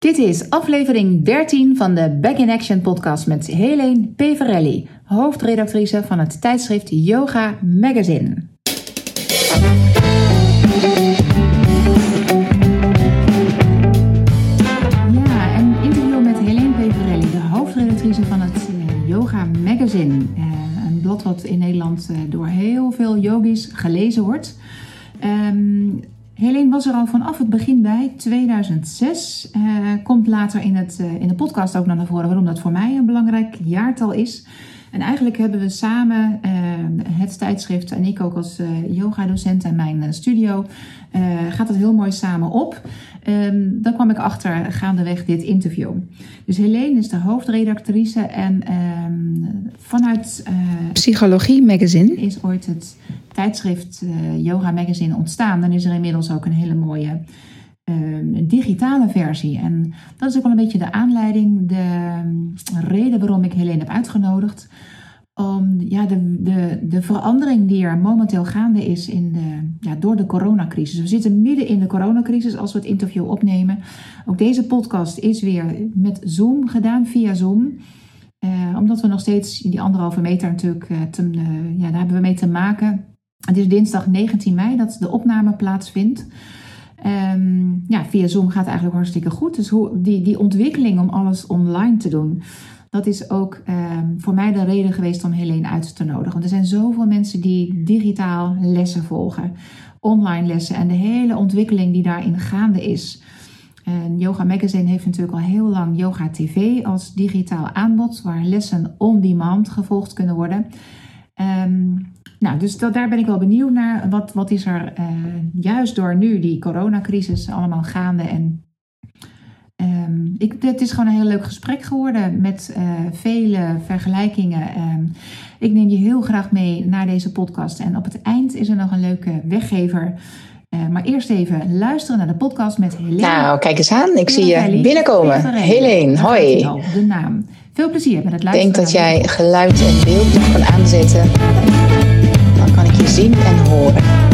Dit is aflevering 13 van de Back in Action podcast met Helene Peverelli, hoofdredactrice van het tijdschrift Yoga Magazine. Ja, een interview met Helene Peverelli, de hoofdredactrice van het eh, Yoga Magazine. Eh, een blad wat in Nederland eh, door heel veel yogis gelezen wordt. Ehm, Helene was er al vanaf het begin bij, 2006. Uh, komt later in, het, uh, in de podcast ook naar voren waarom dat voor mij een belangrijk jaartal is. En eigenlijk hebben we samen uh, het tijdschrift en ik ook als yoga-docent en mijn studio, gaat het heel mooi samen op. Um, dan kwam ik achter gaandeweg dit interview. Dus Helene is de hoofdredactrice en um, vanuit Psychologie Magazine is ooit het tijdschrift uh, Yoga Magazine ontstaan, dan is er inmiddels ook een hele mooie uh, digitale versie. En dat is ook wel een beetje de aanleiding, de um, reden waarom ik Helene heb uitgenodigd. Om ja, de, de, de verandering die er momenteel gaande is in de, ja, door de coronacrisis. We zitten midden in de coronacrisis als we het interview opnemen. Ook deze podcast is weer met Zoom gedaan, via Zoom. Uh, omdat we nog steeds die anderhalve meter natuurlijk, te, uh, ja, daar hebben we mee te maken. Het is dinsdag 19 mei dat de opname plaatsvindt. Um, ja, via Zoom gaat het eigenlijk hartstikke goed. Dus hoe, die, die ontwikkeling om alles online te doen, dat is ook um, voor mij de reden geweest om Helene uit te nodigen. Want er zijn zoveel mensen die digitaal lessen volgen, online lessen en de hele ontwikkeling die daarin gaande is. Yoga Magazine heeft natuurlijk al heel lang Yoga TV als digitaal aanbod, waar lessen on demand gevolgd kunnen worden. Um, nou, dus daar ben ik wel benieuwd naar. Wat, wat is er uh, juist door nu die coronacrisis allemaal gaande? En um, ik, het is gewoon een heel leuk gesprek geworden met uh, vele vergelijkingen. Um, ik neem je heel graag mee naar deze podcast. En op het eind is er nog een leuke weggever. Uh, maar eerst even luisteren naar de podcast met Helene. Nou, kijk eens aan. Ik zie je binnenkomen. Helene, hoi. De naam. Veel plezier met het luisteren. Ik denk dat jij geluid en beeld nog kan aanzetten zien en horen.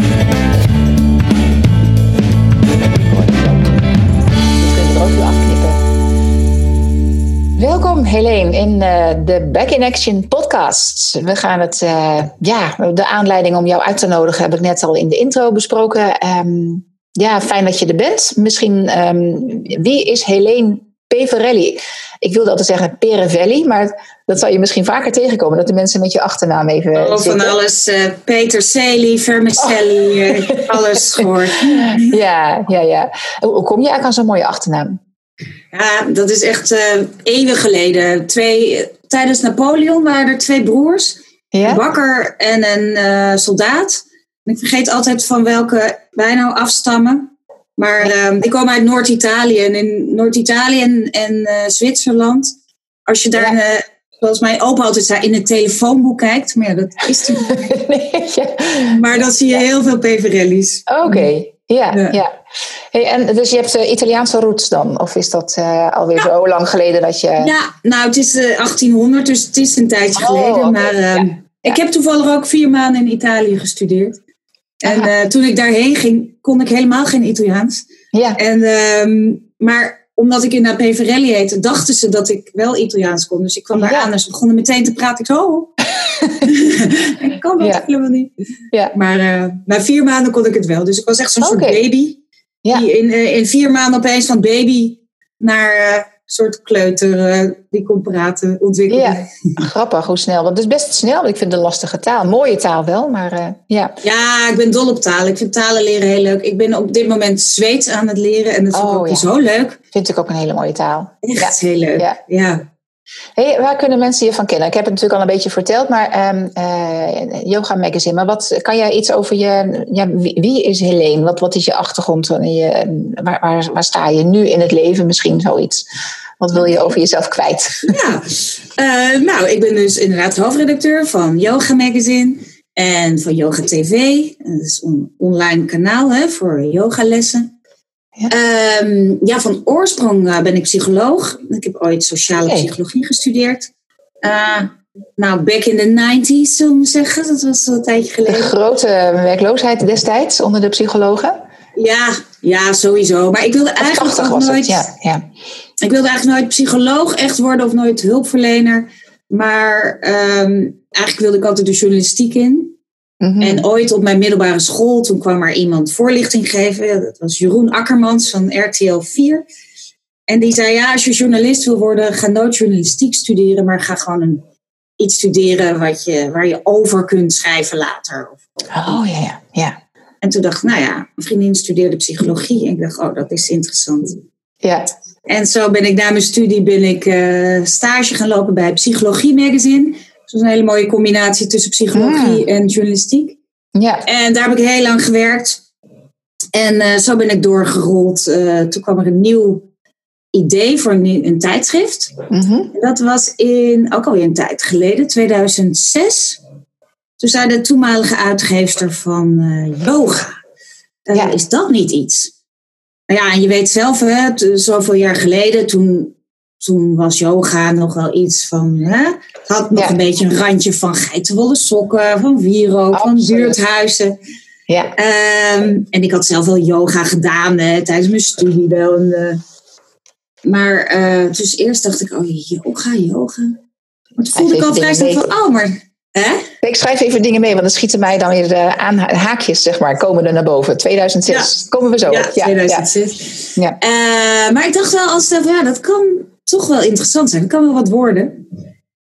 Welkom Helene in uh, de Back in Action podcast. We gaan het, uh, ja, de aanleiding om jou uit te nodigen heb ik net al in de intro besproken. Um, ja, fijn dat je er bent. Misschien, um, wie is Helene Peverelli? Ik wilde altijd zeggen Perevelli, maar dat zal je misschien vaker tegenkomen, dat de mensen met je achternaam even. Oh, van alles. Uh, Peter Celi, Vermicelli, oh. alles gehoord. ja, ja, ja. Hoe kom je eigenlijk aan zo'n mooie achternaam? Ja, dat is echt uh, eeuwen geleden. Twee, tijdens Napoleon waren er twee broers, ja? een bakker en een soldaat. Ik vergeet altijd van welke wij nou afstammen. Maar ja. die komen uit Noord-Italië. En in Noord-Italië en, en Zwitserland, als je daar ja zoals mijn opa altijd zei, in het telefoonboek kijkt. Maar ja, dat is niet. nee, ja. Maar dan zie je heel veel peverelli's. Oké, okay. Ja, ja. ja. Hey, en dus je hebt uh, Italiaanse roots dan? Of is dat uh, alweer ja. zo lang geleden dat je... Ja, nou het is uh, 1800, dus het is een tijdje oh, geleden. Okay. Maar ehm, ik heb toevallig ook vier maanden in Italië gestudeerd. En eh, toen ik daarheen ging, kon ik helemaal geen Italiaans. Ja. En, um, maar omdat ik in de Peverelli heette, dachten ze dat ik wel Italiaans kon. Dus ik kwam daar aan en ze begonnen meteen te praten. Ik zo, oh. ik kan dat ja. helemaal niet. Ja. Maar uh, na vier maanden kon ik het wel. Dus ik was echt zo'n okay. soort baby. Ja. Die in, uh, in vier maanden opeens van baby naar uh, soort kleuter die kon praten ontwikkelde. Ja, grappig hoe snel. Want het is best snel. Ik vind het een lastige taal. Mooie taal wel, maar ja. Ja, ik ben dol op talen. Ik vind talen leren heel leuk. Ik ben op dit moment Zweeds aan het leren. En dat vind ik oh, ook ja. zo leuk. Vind ik ook een hele mooie taal. Echt ja. heel leuk, ja. Hey, waar kunnen mensen je van kennen? Ik heb het natuurlijk al een beetje verteld, maar um, uh, Yoga Magazine. Maar wat kan jij iets over je. Ja, wie, wie is Helene? Wat, wat is je achtergrond? Je, waar, waar, waar sta je nu in het leven? Misschien zoiets. Wat wil je over jezelf kwijt? Ja, uh, nou, ik ben dus inderdaad hoofdredacteur van Yoga Magazine en van Yoga TV. Dat is een online kanaal hè, voor yogalessen. Ja. Um, ja, van oorsprong uh, ben ik psycholoog. Ik heb ooit sociale psychologie gestudeerd. Uh, nou, back in the 90s, zullen we zeggen. Dat was een tijdje geleden. De grote werkloosheid destijds onder de psychologen. Ja, ja, sowieso. Maar ik wilde eigenlijk ook nooit... ja, ja. Ik wilde eigenlijk nooit psycholoog echt worden of nooit hulpverlener. Maar ehm, eigenlijk wilde ik altijd de journalistiek in. Mhm. En ooit op mijn middelbare school, toen kwam er iemand voorlichting geven. Dat was Jeroen Akkermans van RTL 4. En die zei, ja, als je journalist wil worden, ga nooit journalistiek studeren, maar ga gewoon een, iets studeren wat je, waar je over kunt schrijven later. Oh ja, ja, ja. En toen dacht ik, nou ja, mijn vriendin studeerde psychologie. En ik dacht, oh, dat is interessant. Ja. En zo ben ik na mijn studie ben ik uh, stage gaan lopen bij Psychologie Magazine. Is een hele mooie combinatie tussen psychologie hmm. en journalistiek. Ja. En daar heb ik heel lang gewerkt. En uh, zo ben ik doorgerold. Uh, toen kwam er een nieuw idee voor een, een tijdschrift. Mm Dat was in, ook alweer een tijd geleden, 2006. Toen zei de toenmalige uitgeefster van uh, yoga. Ja. Is dat niet iets? Nou ja, en je weet zelf, hè, zoveel jaar geleden, toen, toen was yoga nog wel iets van. Hè, het had nog een beetje een randje van geitenwolle sokken, van wierook, van buurthuizen. Ja. Um, en ik had zelf wel yoga gedaan hè, tijdens mijn studie wel. En, uh, maar uh, dus eerst dacht ik, oh yoga, yoga. Maar toen voelde ik al vrij snel van, oh, maar Hè? Ik schrijf even dingen mee, want dan schieten mij dan weer de aan haakjes, zeg maar, komen er naar boven. 2006, komen we zo ja, 2006. Ja. Uh, maar ik dacht wel, als dat, ja, dat kan toch wel interessant zijn. Dat kan wel wat worden.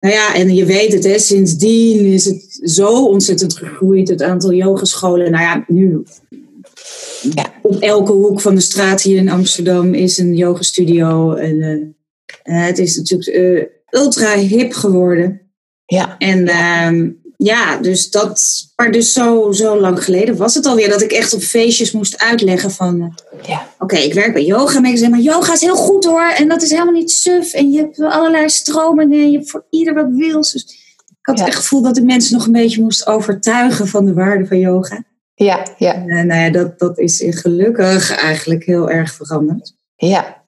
Nou ja, en je weet het, hè, sindsdien is het zo ontzettend gegroeid, het aantal yogescholen. Nou ja, nu ja. op elke hoek van de straat hier in Amsterdam is een yogastudio. En uh, het is natuurlijk uh, ultra hip geworden. Ja. En uh, ja, dus dat, maar dus zo, zo lang geleden was het alweer dat ik echt op feestjes moest uitleggen van, uh, ja. oké, ik werk bij yoga, maar ik zeg maar yoga is heel goed hoor, en dat is helemaal niet suf, en je hebt allerlei stromingen, en je hebt voor ieder wat wils. Dus ik had echt het gevoel dat ik mensen nog een beetje moest overtuigen van de waarde van yoga. Ja, ja. En, uh, nou ja, dat, dat is gelukkig eigenlijk heel erg veranderd. Ja,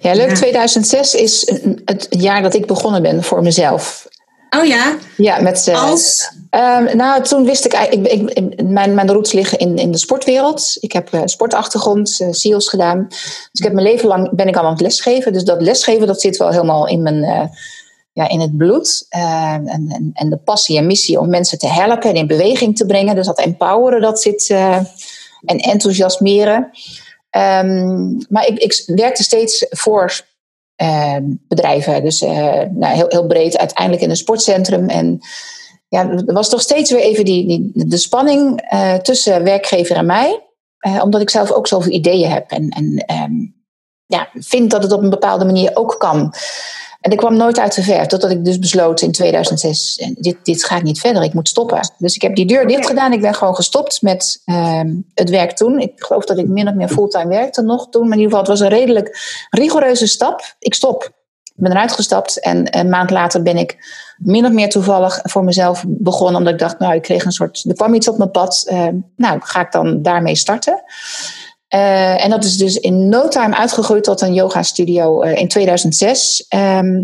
ja, leuk. 2006 is het jaar dat ik begonnen ben voor mezelf. Oh ja? Ja, met... Als? Uh, nou, toen wist ik... ik, ik, mijn, mijn roots liggen in, in de sportwereld. Ik heb uh, sportachtergrond, uh, SEALS gedaan. Dus ik heb mijn leven lang... ben ik al aan het lesgeven. Dus dat lesgeven, dat zit wel helemaal in mijn... ja, in het bloed. En, en, en, de passie en missie om mensen te helpen en in beweging te brengen. Dus dat empoweren, dat zit... en enthousiasmeren. Um, maar ik, ik werkte steeds voor bedrijven. Dus uh, nou, heel, heel breed, uiteindelijk in een sportcentrum. En ja, er was toch steeds weer even die, die, de spanning uh, tussen werkgever en mij. omdat ik zelf ook zoveel ideeën heb. En, en um, ja, vind dat het op een bepaalde manier ook kan. En ik kwam nooit uit de verf, totdat ik dus besloot in 2006, dit, dit gaat niet verder, ik moet stoppen. Dus ik heb die deur dicht gedaan, ik ben gewoon gestopt met uh, het werk toen. Ik geloof dat ik min of meer fulltime werkte nog toen, maar in ieder geval het was een redelijk rigoureuze stap. Ik stop, ik ben eruit gestapt en een maand later ben ik min of meer toevallig voor mezelf begonnen, omdat ik dacht, nou ik kreeg een soort, er kwam iets op mijn pad, uh, nou ga ik dan daarmee starten. Uh, en dat is dus in no time uitgegroeid tot een yoga studio uh, in 2006. Um, ehm,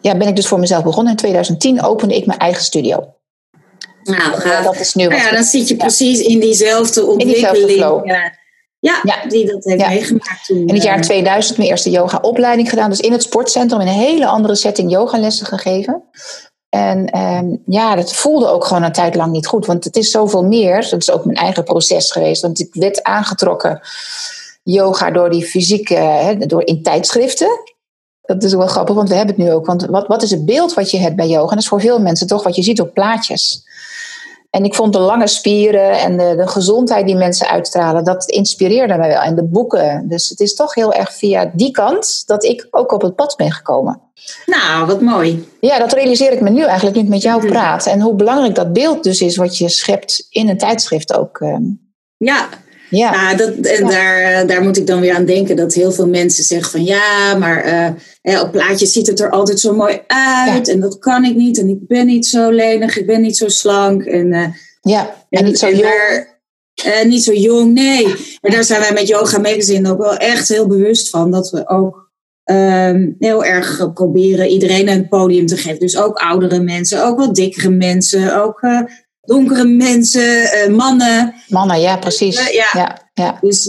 ja, ben ik dus voor mezelf begonnen. In 2010 opende ik mijn eigen studio. Nou, dat is nu nou ja, dan zit je precies in diezelfde ontwikkeling. In diezelfde ja. Ja, ja, die dat heeft meegemaakt toen. In het jaar 2000 mijn eerste yoga-opleiding gedaan. Dus in het sportcentrum in een hele andere setting yogalessen gegeven. En um, ja, dat voelde ook gewoon een tijd lang niet goed. Want het is zoveel meer. Dat is ook mijn eigen proces geweest. Want ik werd aangetrokken, yoga, door die fysieke, door in tijdschriften. Dat is wel grappig, want we hebben het nu ook. Want wat, wat is het beeld wat je hebt bij yoga? En dat is voor veel mensen toch wat je ziet op plaatjes. En ik vond de lange spieren en de, de, gezondheid die mensen uitstralen, dat inspireerde mij wel. En de boeken. Dus het is toch heel erg via die kant dat ik ook op het pad ben gekomen. Nou, wat mooi. Ja, dat realiseer ik me nu eigenlijk nu ik met jou mhm. praat. En hoe belangrijk dat beeld dus is wat je schept in een tijdschrift ook. Ehm. Ja, ja. Nou, dat, en Daar, eh, daar moet ik dan weer aan denken dat heel veel mensen zeggen van ja, maar uh, op plaatjes ziet het er altijd zo mooi uit en dat kan ik niet en ik ben niet zo lenig, ik ben niet zo slank en, uh, ja, en, niet zo jong. Daar, niet zo jong, nee. Maar daar zijn wij met Yoga Magazine ook wel echt heel bewust van dat we ook um, heel erg proberen iedereen een podium te geven. Dus ook oudere mensen, ook wat dikkere mensen, ook donkere mensen, mannen. Mannen, ja, precies. ja. ja. Ja. Dus,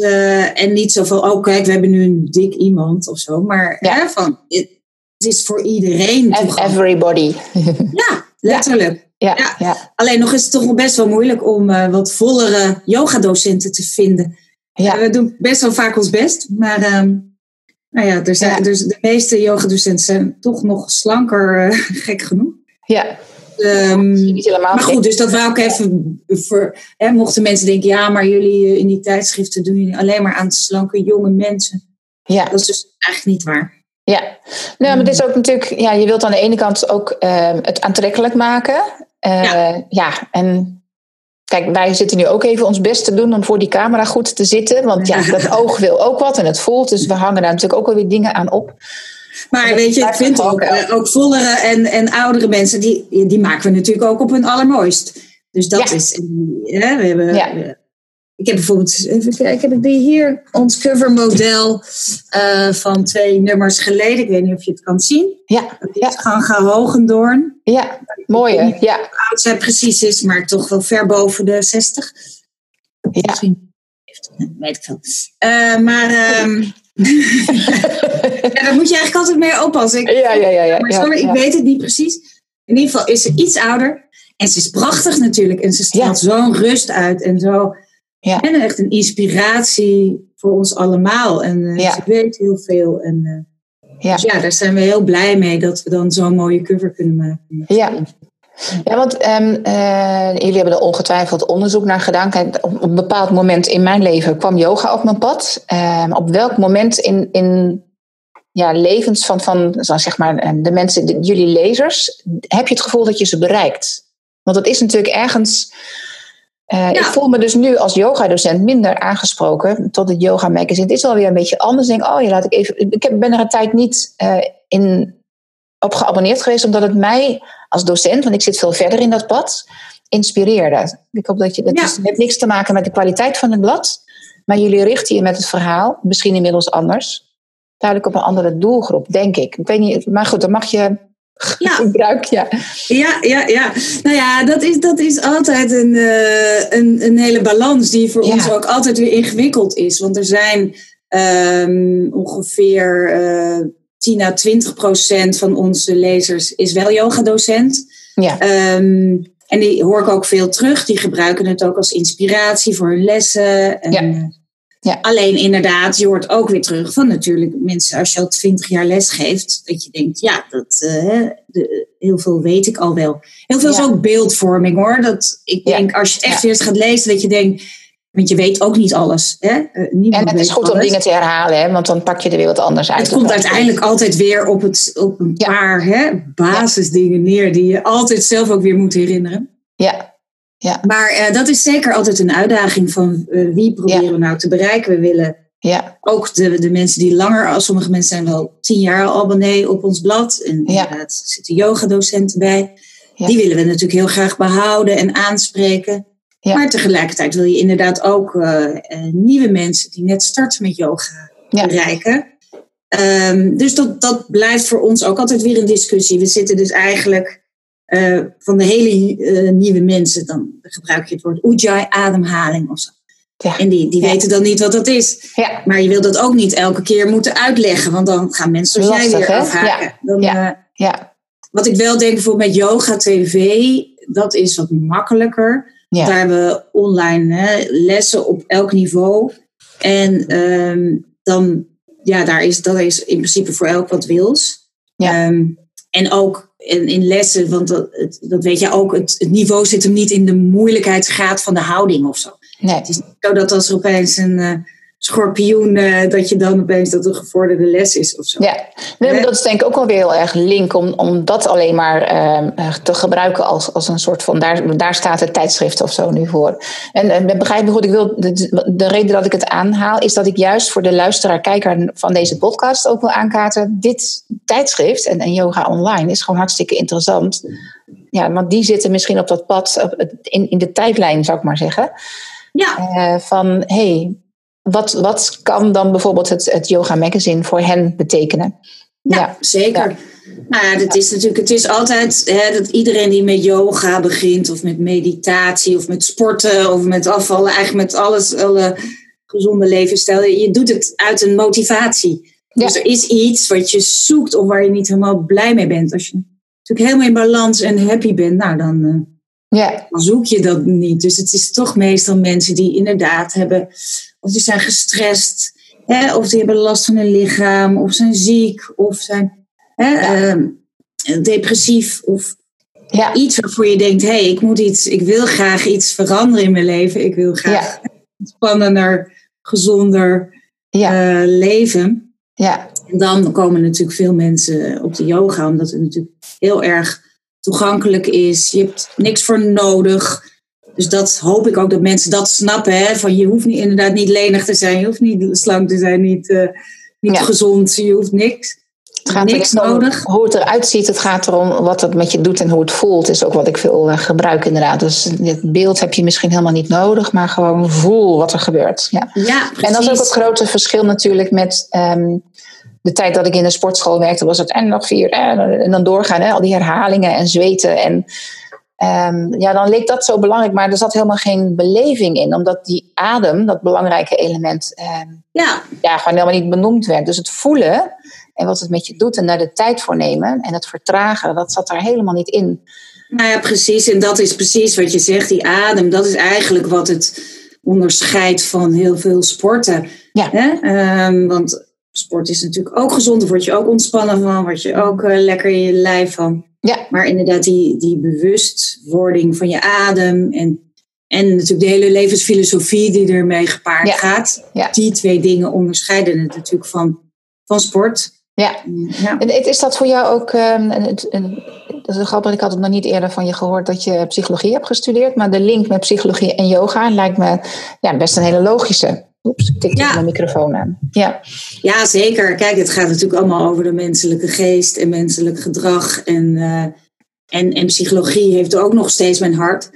en niet zo van, oh kijk, we hebben nu een dik iemand of zo. Maar hè, van, het is voor iedereen. Everybody. ja, letterlijk. Ja, ja. Alleen nog is het toch best wel moeilijk om wat vollere yogadocenten te vinden. Ja. we doen best wel vaak ons best. Maar ehm, nou ja, er zijn, Dus de meeste yogadocenten zijn toch nog slanker, gek genoeg. Ja. Um, niet helemaal maar goed, dus dat wou ik even voor. Hè, mochten mensen denken, ja, maar jullie eh, in die tijdschriften doen jullie alleen maar aan slanke jonge mensen. Ja. Dat is dus eigenlijk niet waar. Ja, nou, maar dit is ook natuurlijk, ja, je wilt aan de ene kant ook uh, het aantrekkelijk maken. Uh, ja. ja, en Kijk, wij zitten nu ook even ons best te doen om voor die camera goed te zitten. Want ja, dat oog wil ook wat en het voelt. Dus we hangen daar natuurlijk ook wel weer dingen aan op. Maar weet je, ik vind ook, uh, ook vollere en, en oudere mensen, die, die maken we natuurlijk ook op hun allermooist. Dus dat is. Ja, we hebben, ja. Ik heb bijvoorbeeld, even kijken, heb ik die hier, ons covermodel uh, van twee nummers geleden. Ik weet niet of je het kan zien. Ja. Dat is Ganga Hogendoorn. Ja, mooie. Ja. Hoe oud zij precies is, maar toch wel ver boven de 60. Ja. Misschien, weet ik veel. Uh, maar... Um, ja, daar moet je eigenlijk altijd mee oppassen. Ik, ja, ja, ja. ja, maar sorry, ik weet het niet precies. In ieder geval is ze iets ouder. En ze is prachtig natuurlijk. En ze straalt zo'n rust uit en zo ja. En echt een inspiratie voor ons allemaal. En uh, ze weet heel veel. En, uh, ja. Dus ja, daar zijn we heel blij mee dat we dan zo'n mooie cover kunnen maken. Ja. Ja, want um, uh, jullie hebben er ongetwijfeld onderzoek naar gedaan. Kijk, op een bepaald moment in mijn leven kwam yoga op mijn pad. Um, op welk moment in, in ja, levens van, van zeg maar, de mensen, de, jullie lezers, heb je het gevoel dat je ze bereikt? Want het is natuurlijk ergens uh, Ik voel me dus nu als yogadocent minder aangesproken tot het yoga magazine. Het is alweer een beetje anders. Ik denk, oh ja, laat ik even. Ik ben er een tijd niet uh, in, op geabonneerd geweest, omdat het mij als docent, want ik zit veel verder in dat pad, inspireerde. Ik hoop dat je. Dat ja. heeft niks te maken met de kwaliteit van het blad, maar jullie richten je met het verhaal, misschien inmiddels anders, duidelijk op een andere doelgroep, denk ik. Ik weet niet, maar goed, dan mag je ja. gebruik. Ja. ja, ja, ja. Nou ja, dat is, dat is altijd een, uh, een, een hele balans die voor ons ook altijd weer ingewikkeld is. Want er zijn um, ongeveer eh, 10 à 20 procent van onze lezers is wel yogadocent. Ja. Um, en die hoor ik ook veel terug. Die gebruiken het ook als inspiratie voor hun lessen. En, ja. Eh, ja. Alleen inderdaad, je hoort ook weer terug van natuurlijk mensen als je al twintig jaar les geeft, dat je denkt, ja, dat, uh, de, heel veel weet ik al wel. Heel veel is ook beeldvorming hoor. Dat, ik denk als je echt eerst gaat lezen, dat je denkt, want je weet ook niet alles. Hè? Uh, en het is goed om dingen te herhalen, hè? want dan pak je er weer wat anders uit. Het komt uiteindelijk altijd weer op, het, op een paar hè, basisdingen neer die je altijd zelf ook weer moet herinneren. Ja, ja. Maar uh, dat is zeker altijd een uitdaging van uh, wie proberen we nou te bereiken. We willen ja. ook de, de mensen die langer, als sommige mensen zijn wel tien jaar al abonnee op ons blad. En ja. inderdaad zitten yogadocenten bij. Die willen we natuurlijk heel graag behouden en aanspreken. Maar tegelijkertijd wil je inderdaad ook uh, nieuwe mensen die net starten met yoga bereiken. Um, dus dat, dat blijft voor ons ook altijd weer een discussie. We zitten dus eigenlijk uh, van de hele uh, nieuwe mensen, dan gebruik je het woord ujjayi, ademhaling of zo. Ja. En die, die weten dan niet wat dat is. Ja. Maar je wil dat ook niet elke keer moeten uitleggen, want dan gaan mensen zoals jij weer afhaken. Dan, ja. Uh, ja. Wat ik wel denk bijvoorbeeld met yoga TV, dat is wat makkelijker. Ja. Daar hebben we online hè, lessen op elk niveau. En um, dan, ja, daar is, dat is in principe voor elk wat wils. Ja. Um, en ook in, in lessen, want dat, dat weet je ook, het, het, niveau zit hem niet in de moeilijkheidsgraad van de houding of zo. Nee. Het is niet zo dat als er opeens een uh, schorpioen, uh, dat je dan opeens dat een gevorderde les is of zo. Ja, nee, maar dat is denk ik ook wel weer heel erg link om, om dat alleen maar uh, te gebruiken als, als een soort van, daar, daar staat het tijdschrift of zo nu voor. En, en begrijp me goed, ik wil, de, de reden dat ik het aanhaal is dat ik juist voor de luisteraar-kijker van deze podcast ook wil aankaarten, dit tijdschrift en, en yoga online is gewoon hartstikke interessant. Ja, want die zitten misschien op dat pad, in, in de tijdlijn zou ik maar zeggen. Ja. Uh, van hey, wat, wat kan dan bijvoorbeeld het, het Yoga Magazine voor hen betekenen? Ja, zeker. Nou ja, dat is natuurlijk, het is altijd hè, dat iedereen die met yoga begint, of met meditatie, of met sporten, of met afvallen, eigenlijk met alles, alle gezonde levensstijl, je doet het uit een motivatie. Dus er is iets wat je zoekt of waar je niet helemaal blij mee bent. Als je natuurlijk helemaal in balans en happy bent, nou dan, uh, ja. dan zoek je dat niet. Dus het is toch meestal mensen die inderdaad hebben, of die zijn gestrest, hè, of die hebben last van hun lichaam, of zijn ziek, of zijn hè, ehm, depressief, of ja. iets waarvoor je denkt, hé, hey, ik moet iets, ik wil graag iets veranderen in mijn leven. Ik wil graag ja. spannender, gezonder uh, leven. Ja. En dan komen natuurlijk veel mensen op de yoga, omdat het natuurlijk heel erg toegankelijk is. Je hebt niks voor nodig. Dus dat hoop ik ook dat mensen dat snappen. Hè? Van je hoeft niet, inderdaad niet lenig te zijn, je hoeft niet slank te zijn, niet, uh, niet gezond, je hoeft niks. Het gaat niks nodig. Hoe het eruit ziet, het gaat erom wat het met je doet en hoe het voelt, is ook wat ik veel uh, gebruik inderdaad. Dus het beeld heb je misschien helemaal niet nodig, maar gewoon voel wat er gebeurt. Ja, ja En dat is ook het grote verschil natuurlijk met um, de tijd dat ik in de sportschool werkte, was het en nog vier en dan doorgaan, hè, al die herhalingen en zweten. En um, ja, dan leek dat zo belangrijk, maar er zat helemaal geen beleving in, omdat die adem, dat belangrijke element, um, ja. Ja, gewoon helemaal niet benoemd werd. Dus het voelen en wat het met je doet en daar de tijd voor nemen en het vertragen, dat zat daar helemaal niet in. Nou ja, precies. En dat is precies wat je zegt, die adem, dat is eigenlijk wat het onderscheidt van heel veel sporten. Ja. Hè? Um, want sport is natuurlijk ook gezond. Daar word je ook ontspannen van. Word je ook uh, lekker in je lijf van. Ja. Maar inderdaad, die, die bewustwording van je adem. En, en natuurlijk de hele levensfilosofie die ermee gepaard gaat. Ja. Die twee dingen onderscheiden het natuurlijk van, van sport. Ja. ja. En is dat voor jou ook. Um, een, dat is grappig, ik had het nog niet eerder van je gehoord dat je psychologie hebt gestudeerd. Maar de link met psychologie en yoga lijkt me ja, best een hele logische. Oeps, ik tik ja. mijn microfoon aan. Ja. ja, zeker. Kijk, het gaat natuurlijk allemaal over de menselijke geest en menselijk gedrag. En, uh, en, en psychologie heeft ook nog steeds mijn hart.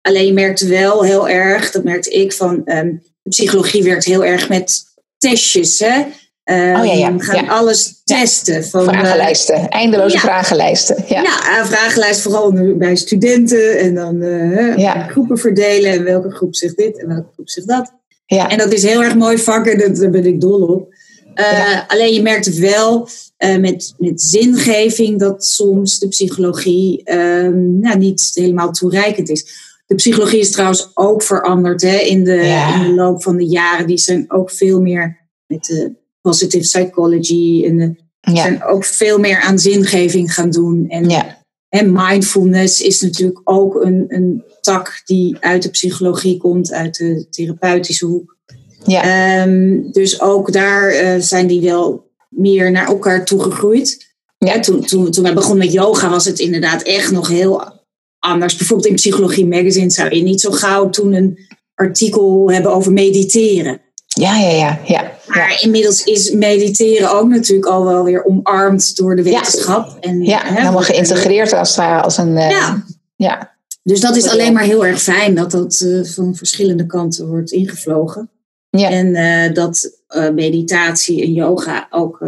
Alleen je merkt wel heel erg, dat merkte ik, van um, psychologie werkt heel erg met testjes. Hè? Um, oh, ja, ja. We gaan alles testen. Van, vragenlijsten, uh, eindeloze vragenlijsten. Ja, ja vragenlijst vooral bij studenten en dan uh, groepen verdelen. En welke groep zegt dit en welke groep zegt dat. Ja. En dat is heel erg mooi vak en daar ben ik dol op. Uh, Alleen je merkt wel uh, met, met zingeving dat soms de psychologie uh, nou, niet helemaal toereikend is. De psychologie is trouwens ook veranderd hè, in, de, in de loop van de jaren. Die zijn ook veel meer met de positive psychology en de, ja. zijn ook veel meer aan zingeving gaan doen. En, en mindfulness is natuurlijk ook een, een tak die uit de psychologie komt, uit de therapeutische hoek. Ja. Um, dus ook daar uh, zijn die wel meer naar elkaar toegegroeid. Ja. toen, toen, toen wij begonnen met yoga was het inderdaad echt nog heel anders. Bijvoorbeeld in Psychologie Magazine zou je niet zo gauw toen een artikel hebben over mediteren. Ja, ja, ja. ja, Maar inmiddels is mediteren ook natuurlijk al wel weer omarmd door de wetenschap. Ja, en, ja hè, helemaal geïntegreerd als, als een... Uh, ja. Dus dat is alleen maar heel erg fijn dat dat uh, van verschillende kanten wordt ingevlogen. Ja. En uh, dat uh, meditatie en yoga ook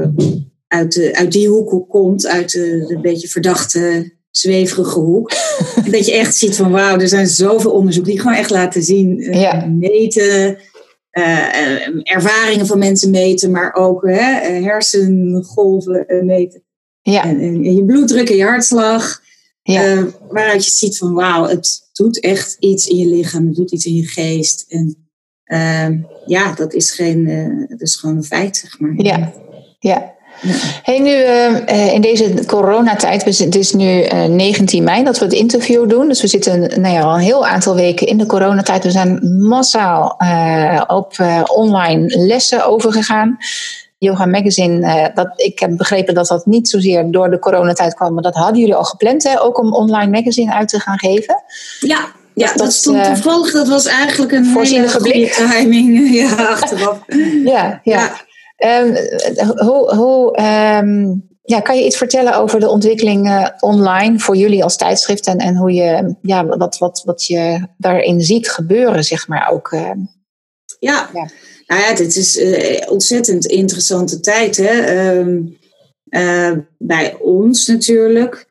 uit, de, uit die hoek komt, uit de, de beetje verdachte, zweverige hoek. dat je echt ziet van wauw, er zijn zoveel onderzoek die gewoon echt laten zien, ja. meten, ervaringen van mensen meten, maar ook hersengolven meten. Ja. En, en, je bloeddruk en je hartslag. Ja. Uh, waaruit je ziet van wauw, het doet echt iets in je lichaam, het doet iets in je geest. En uh, ja, dat is, geen, uh, dat is gewoon een feit, zeg maar. Ja, ja. Hey, nu uh, in deze coronatijd, het is nu 19 mei dat we het interview doen. Dus we zitten nou ja, al een heel aantal weken in de coronatijd. We zijn massaal op online lessen overgegaan. Yoga Magazine, uh, dat, ik heb begrepen dat dat niet zozeer door de coronatijd kwam, maar dat hadden jullie al gepland, hè, ook om online magazine uit te gaan geven. Ja, ja, dat, dat stond uh, toevallig. Dat was eigenlijk een voorzienige timing ja, achteraf. ja, ja. ja. Um, hoe, hoe um, ja, kan je iets vertellen over de ontwikkeling uh, online voor jullie als tijdschrift en, en hoe je, ja, wat, wat, wat je daarin ziet gebeuren, zeg maar ook? Uh, ja. ja. Nou ja, dit is uh, ontzettend interessante tijd. Hè? Um, bij ons natuurlijk.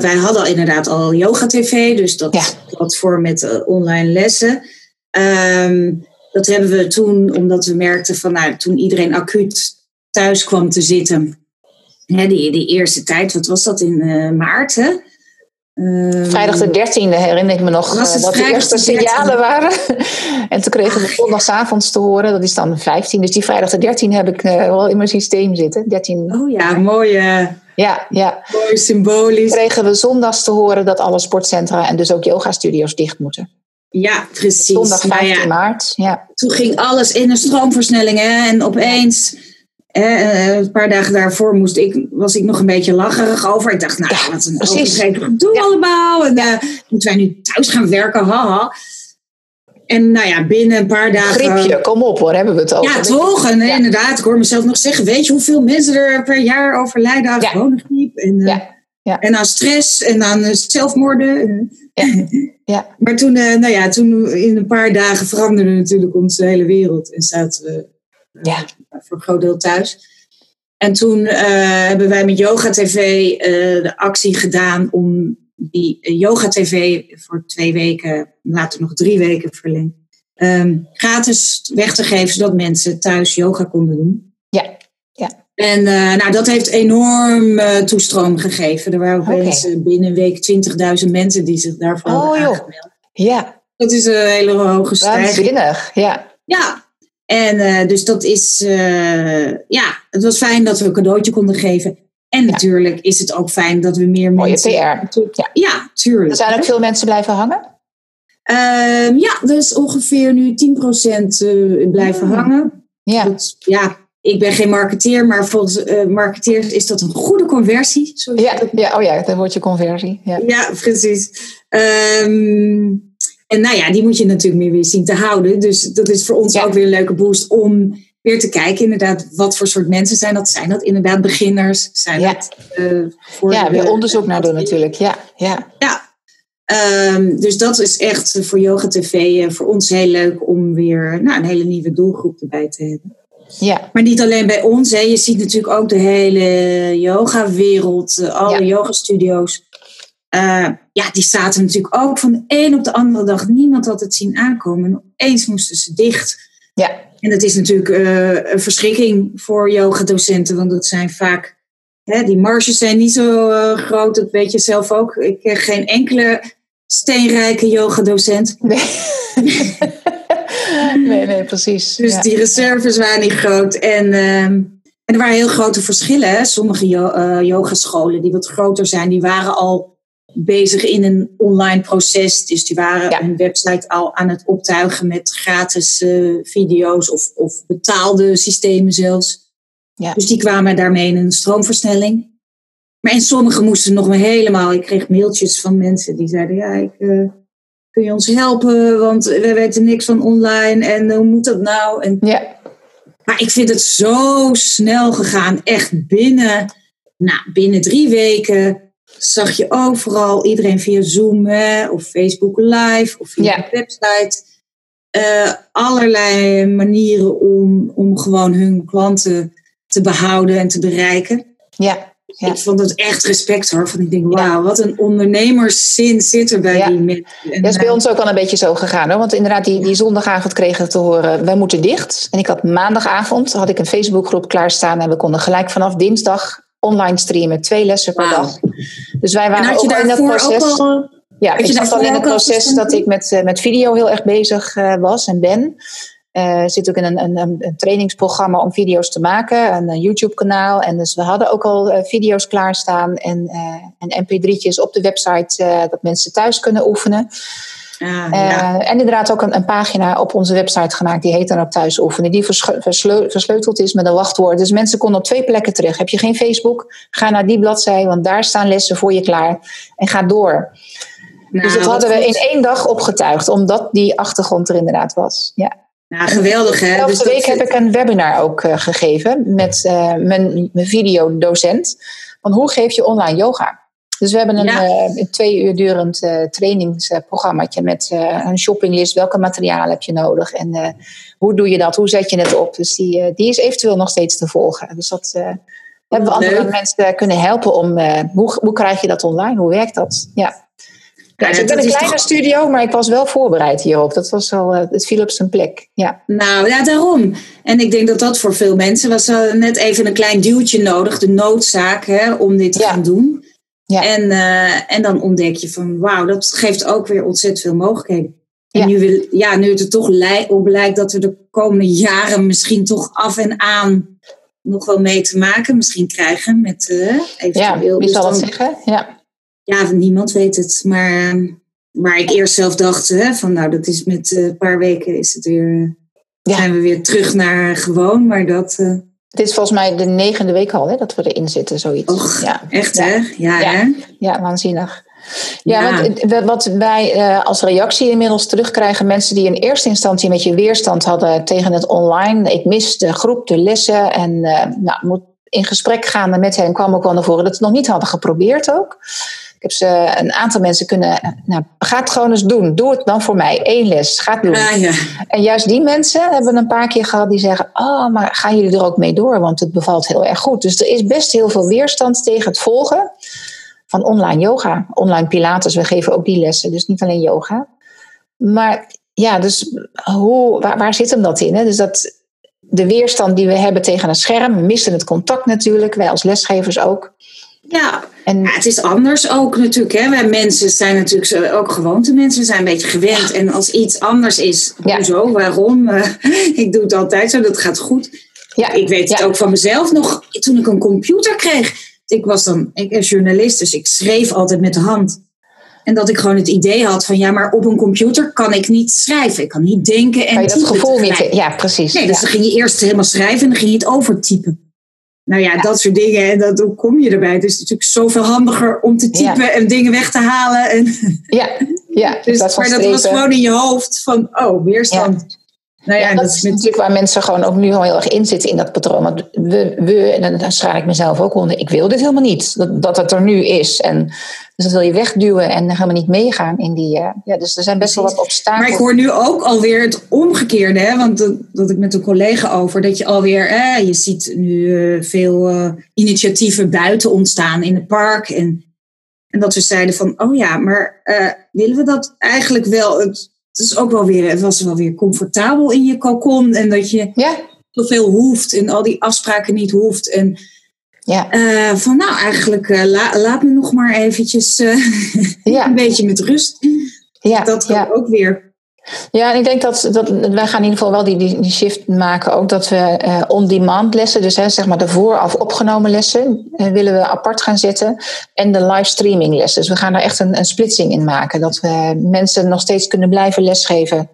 wij hadden al inderdaad al Yoga TV, dus dat platform met online lessen. Ehm, dat hebben we toen, omdat we merkten van, nou, toen iedereen acuut thuis kwam te zitten, hè, die, die eerste tijd, wat was dat in maart? Hè? Ehm, vrijdag de 13e herinner ik me nog uh, wat de eerste signalen waren. en toen kregen we zondagsavonds te horen, dat is dan 15. Dus die vrijdag de 13 heb ik uh, wel in mijn systeem zitten. 13. Oh ja, mooie. Ja, ja. Mooi symbolisch. Toen kregen we zondags te horen dat alle sportcentra en dus ook yoga-studio's dicht moeten. Ja, precies. Zondag 15 nou maart. Ja. Toen ging alles in een stroomversnelling hè, en opeens eh, een paar dagen daarvoor moest ik, was ik nog een beetje lacherig over. Ik dacht, nou, ja, wat een overdreven gedoe ja. allemaal. En uh, moeten wij nu thuis gaan werken, haha. En nou ja, binnen een paar dagen... Griepje, kom op hoor, hebben we het over. Ja, toch? En inderdaad, ik hoor mezelf nog zeggen... weet je hoeveel mensen er per jaar overlijden aan gewone griep? En, uh, ja. en aan stress en aan zelfmoorden. Ja. maar toen, nou ja, toen in een paar dagen veranderde natuurlijk onze hele wereld. En zaten we ja. Voor een groot deel thuis. En toen eh, hebben wij met Yoga TV eh, de actie gedaan om die Yoga TV voor twee weken, later nog drie weken verlengd, um, gratis weg te geven, zodat mensen thuis yoga konden doen. Ja, ja. En nou, dat heeft enorm toestroom gegeven. Er waren okay. binnen een week 20.000 mensen die zich daarvoor oh, hadden aangemeld. Ja. Dat is een hele hoge stijging. Waanzinnig, ja. Ja, en uh, dus dat is, uh, ja, het was fijn dat we een cadeautje konden geven. En ja. natuurlijk is het ook fijn dat we meer Mooie mensen... PR. Ja, ja tuurlijk. Er zijn ook veel mensen blijven hangen? Uh, ja, is ongeveer nu 10% blijven ah. hangen. Ja. Dat, ja, ik ben geen marketeer, maar volgens marketeers is dat een goede conversie. Ja, ja, oh ja, wordt je conversie. Ja, ja precies. Um, en nou ja, die moet je natuurlijk meer weer zien te houden. Dus dat is voor ons ook weer een leuke boost om weer te kijken, inderdaad, wat voor soort mensen zijn dat? Zijn dat inderdaad beginners? Zijn ja. dat uh, voor Ja, weer onderzoek naar doen natuurlijk. Ja, ja. ja. Um, dus dat is echt voor Yoga TV uh, voor ons heel leuk om weer nou, een hele nieuwe doelgroep erbij te hebben. Ja. Maar niet alleen bij ons. Hè. Je ziet natuurlijk ook de hele yoga-wereld, uh, alle ja. yoga-studio's. Uh, ja, die zaten natuurlijk ook van de een op de andere dag. Niemand had het zien aankomen. En opeens moesten ze dicht. Ja. En dat is natuurlijk uh, een verschrikking voor yoga-docenten. Want dat zijn vaak... Hè, die marges zijn niet zo uh, groot. Dat weet je zelf ook. Ik heb geen enkele steenrijke yoga-docent. Nee. nee, nee, precies. Dus ja. die reserves waren niet groot. En... Ehm, en er waren heel grote verschillen. Hè? Sommige yogascholen die wat groter zijn, die waren al bezig in een online proces. Dus die waren ja. hun website al aan het optuigen met gratis uh, video's of, of betaalde systemen zelfs. Ja. Dus die kwamen daarmee in een stroomversnelling. Maar in sommige moesten nog maar helemaal. Ik kreeg mailtjes van mensen die zeiden: Ja, ik, uh, kun je ons helpen? Want we weten niks van online en hoe moet dat nou? En, ja. Maar ik vind het zo snel gegaan. Echt binnen, nou, binnen drie weken zag je overal iedereen via Zoom hè, of Facebook Live of via Ja. de website. eh, allerlei manieren om, om gewoon hun klanten te behouden en te bereiken. Ja, ja. Ik vond het echt respect hoor. Van ik denk, wauw, wat een ondernemerszin zit er bij Ja. die mensen. En, Dat is bij eh, ons ook al een beetje zo gegaan. Hoor. Want inderdaad, die, die zondagavond kregen we te horen, wij moeten dicht. En ik had maandagavond, had ik een Facebookgroep klaarstaan. En we konden gelijk vanaf dinsdag online streamen. Twee lessen per dag. Dus wij en waren ook al in dat proces. al... Ja, ik zat al in het proces dat ik met, eh, met video heel erg bezig eh, was en ben. Eh zit ook in een, een, een- trainingsprogramma om video's te maken, een, een YouTube-kanaal. En dus we hadden ook al video's klaarstaan en, en mp3'tjes op de website dat mensen thuis kunnen oefenen. Ah, ja. Eh, en inderdaad ook een, een pagina op onze website gemaakt, die heet dan ook Thuis Oefenen, die versleuteld is met een wachtwoord. Dus mensen konden op twee plekken terug. Heb je geen Facebook? Ga naar die bladzij, want daar staan lessen voor je klaar. En ga door. Nou, dus dat hadden we goed. in één dag opgetuigd, omdat die achtergrond er inderdaad was. Ja. Nou, geweldig hè. Elke Dus dat- week heb ik een webinar ook eh, gegeven met eh, mijn, mijn videodocent. Van hoe geef je online yoga? Dus we hebben een, Ja. eh, een twee uur durend eh trainingsprogrammaatje met eh, een shoppinglist. Welke materialen heb je nodig? En hoe doe je dat? Hoe zet je het op? Dus die, die is eventueel nog steeds te volgen. Dus dat, Hebben we andere mensen kunnen helpen om, hoe, hoe krijg je dat online? Hoe werkt dat? Ja. Ja, ik ben een kleine studio, maar ik was wel voorbereid hierop. Dat was al, het viel op zijn plek. Ja. Nou ja, daarom. En ik denk dat dat voor veel mensen was net even een klein duwtje nodig, de noodzaak hè, om dit te gaan doen. Ja. En, en dan ontdek je van wauw, dat geeft ook weer ontzettend veel mogelijkheden. En nu, wil, ja, nu het er toch op lijkt dat we de komende jaren misschien toch af en aan nog wel mee te maken misschien krijgen met uh, eventueel. Ja, wie zal dat zeggen? Ja. ja, niemand weet het. Maar waar ik eerst zelf dacht, hè, van nou, dat is met eh, een paar weken is het weer, ja. zijn we weer terug naar gewoon. Maar dat. Uh, het is volgens mij de negende week al hè, dat we erin zitten, zoiets. Och, ja. echt hè? Ja, ja. Hè? ja waanzinnig. Ja, wat wij uh, als reactie inmiddels terugkrijgen, mensen die in eerste instantie met je weerstand hadden tegen het online. Ik mis de groep, de lessen en uh, nou, moet in gesprek gaan met hen. kwam ook wel naar voren dat ze het nog niet hadden geprobeerd ook. Ik heb ze een aantal mensen kunnen. Nou, ga het gewoon eens doen. Doe het dan voor mij. Eén les. Ga het doen. Ah, ja. En juist die mensen hebben een paar keer gehad die zeggen: Oh, maar gaan jullie er ook mee door? Want het bevalt heel erg goed. Dus er is best heel veel weerstand tegen het volgen van online yoga, online pilates. We geven ook die lessen, dus niet alleen yoga. Maar ja, dus hoe, waar, waar zit hem dat in? Hè? Dus dat de weerstand die we hebben tegen een scherm, we missen het contact natuurlijk, wij als lesgevers ook. Ja, en, ja, het is anders ook natuurlijk. Hè. Wij mensen zijn natuurlijk ook gewoonte mensen. We zijn een beetje gewend. En als iets anders is, hoezo, waarom? ik doe het altijd zo, dat gaat goed. Ja. Ik weet het ook van mezelf nog. Toen ik een computer kreeg, ik was dan ik journalist, dus ik schreef altijd met de hand. En dat ik gewoon het idee had van ja, maar op een computer kan ik niet schrijven. Ik kan niet denken en. Kan je dat gevoel niet? Ja, precies. Nee, dus dan ging je eerst helemaal schrijven en dan ging je het overtypen. Nou ja, dat soort dingen. En dat, hoe kom je erbij? Het is natuurlijk zoveel handiger om te typen en dingen weg te halen. En ja, ja. dus, maar dat was gewoon in je hoofd van, oh, weerstand. Nou ja, dat, is natuurlijk waar mensen gewoon ook nu al heel erg in zitten in dat patroon. Want we, we en dan schaar ik mezelf ook onder, ik wil dit helemaal niet. Dat, dat het er nu is. En dus dat wil je wegduwen en helemaal niet meegaan in die. Uh, ja, dus er zijn best wel wat obstakels. Maar ik hoor nu ook alweer het omgekeerde. Hè? Want dat, dat ik met een collega over, dat je alweer, eh, je ziet nu uh, veel uh, initiatieven buiten ontstaan in het park. En, en dat we zeiden van, oh ja, maar willen we dat eigenlijk wel? Het, het, is ook wel weer, het was wel weer comfortabel in je cocon. En dat je ja. zoveel hoeft en al die afspraken niet hoeft. En ja. Uh, van nou, eigenlijk uh, laat me nog maar eventjes uh, ja. een beetje met rust. Ja. Dat kan ook weer. Ja, en ik denk dat, dat wij gaan in ieder geval wel die, die, die shift maken. Ook dat we on-demand lessen, dus hè, zeg maar de vooraf opgenomen lessen, willen we apart gaan zetten. En de livestreaming lessen. Dus we gaan daar echt een, een splitsing in maken. Dat we mensen nog steeds kunnen blijven lesgeven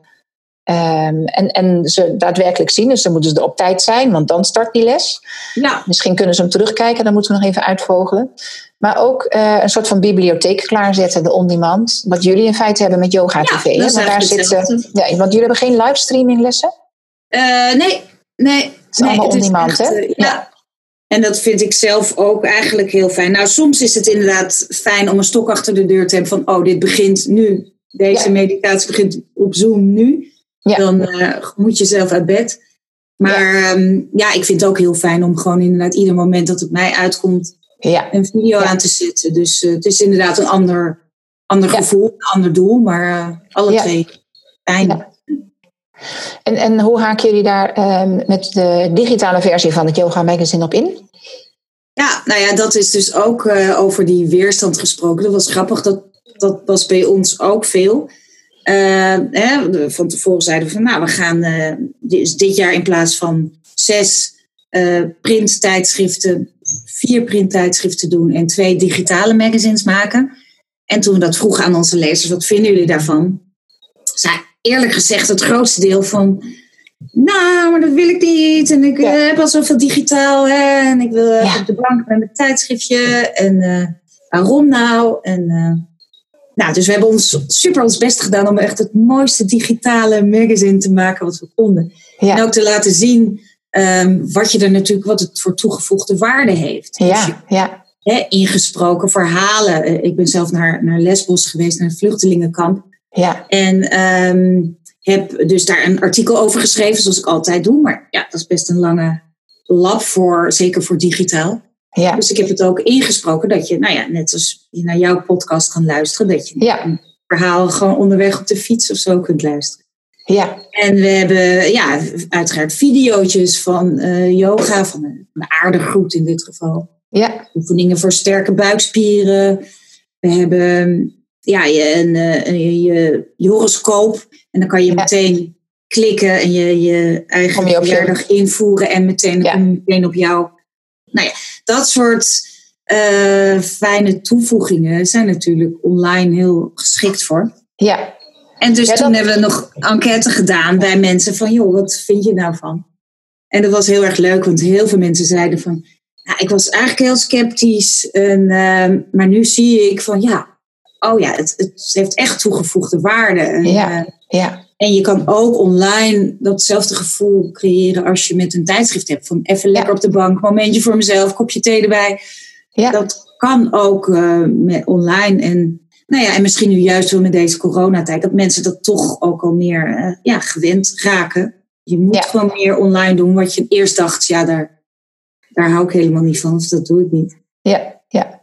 Um, en, en ze daadwerkelijk zien, dus dan moeten ze er op tijd zijn, want dan start die les. Ja. Misschien kunnen ze hem terugkijken, dan moeten we nog even uitvogelen. Maar ook uh, een soort van bibliotheek klaarzetten, de on-demand. Wat jullie in feite hebben met Yoga TV. Ja, want, daar zit, ja, want jullie hebben geen livestreaming lessen? Uh, nee, nee. Het is allemaal on-demand, hè? Uh, ja. En dat vind ik zelf ook eigenlijk heel fijn. Nou, soms is het inderdaad fijn om een stok achter de deur te hebben van, oh, dit begint nu. Deze meditatie begint op Zoom nu. Ja. Dan uh, moet je zelf uit bed. Maar ja. Ehm, ja. ik vind het ook heel fijn om gewoon inderdaad ieder moment dat het mij uitkomt, ja. een video aan te zetten. Dus uh, het is inderdaad een ander, ander gevoel, een ander doel, maar uh, alle twee fijn. En, en hoe haken jullie daar ehm, met de digitale versie van het Yoga Magazine op in? Ja, nou ja, dat is dus ook over die weerstand gesproken. Dat was grappig, dat, dat was bij ons ook veel. Uh, hè, van tevoren zeiden we van nou, we gaan uh, dit jaar in plaats van zes uh, printtijdschriften, vier printtijdschriften doen en twee digitale magazines maken. En toen we dat vroegen aan onze lezers, wat vinden jullie daarvan? Zei eerlijk gezegd het grootste deel van, nou, maar dat wil ik niet. En ik heb al zoveel digitaal hè, en ik wil op de bank met mijn tijdschriftje. En waarom nou? En nou, dus we hebben ons super ons best gedaan om echt het mooiste digitale magazine te maken wat we konden. En ook te laten zien um, wat je er natuurlijk, wat het voor toegevoegde waarde heeft. Ja, dus ja. Ingesproken verhalen. Eh, ik ben zelf naar, naar Lesbos geweest, naar een vluchtelingenkamp. Ja. En um, heb dus daar een artikel over geschreven, zoals ik altijd doe. Maar ja, dat is best een lange lab voor, zeker voor digitaal. Ja. Dus ik heb het ook ingesproken dat je, nou ja, net als je naar jouw podcast kan luisteren, dat je ja. een verhaal gewoon onderweg op de fiets of zo kunt luisteren. Ja. En we hebben ja, uiteraard video's van uh, yoga, van een, een in dit geval. Ja. Oefeningen voor sterke buikspieren. We hebben ja, je, een, uh, je, je horoscoop. En dan kan je meteen klikken en je, je eigen verjaardag invoeren. En meteen, ja. meteen op jou. Nou ja, dat soort uh, fijne toevoegingen zijn natuurlijk online heel geschikt voor. Ja. En dus toen hebben we nog enquête gedaan bij mensen van, joh, wat vind je nou van? En dat was heel erg leuk, want heel veel mensen zeiden van, nou, ik was eigenlijk heel sceptisch, en, uh, maar nu zie ik van, ja, oh ja, het, het heeft echt toegevoegde waarde. En, ja, uh, ja. En je kan ook online datzelfde gevoel creëren als je met een tijdschrift hebt. Van even lekker op de bank, momentje voor mezelf, kopje thee erbij. Ja. Dat kan ook uh, met online. En, nou ja, en misschien nu juist wel met deze coronatijd, dat mensen dat toch ook al meer uh, ja, gewend raken. Je moet ja. gewoon meer online doen wat je eerst dacht, ja, daar, daar hou ik helemaal niet van, of dat doe ik niet. Ja, ja.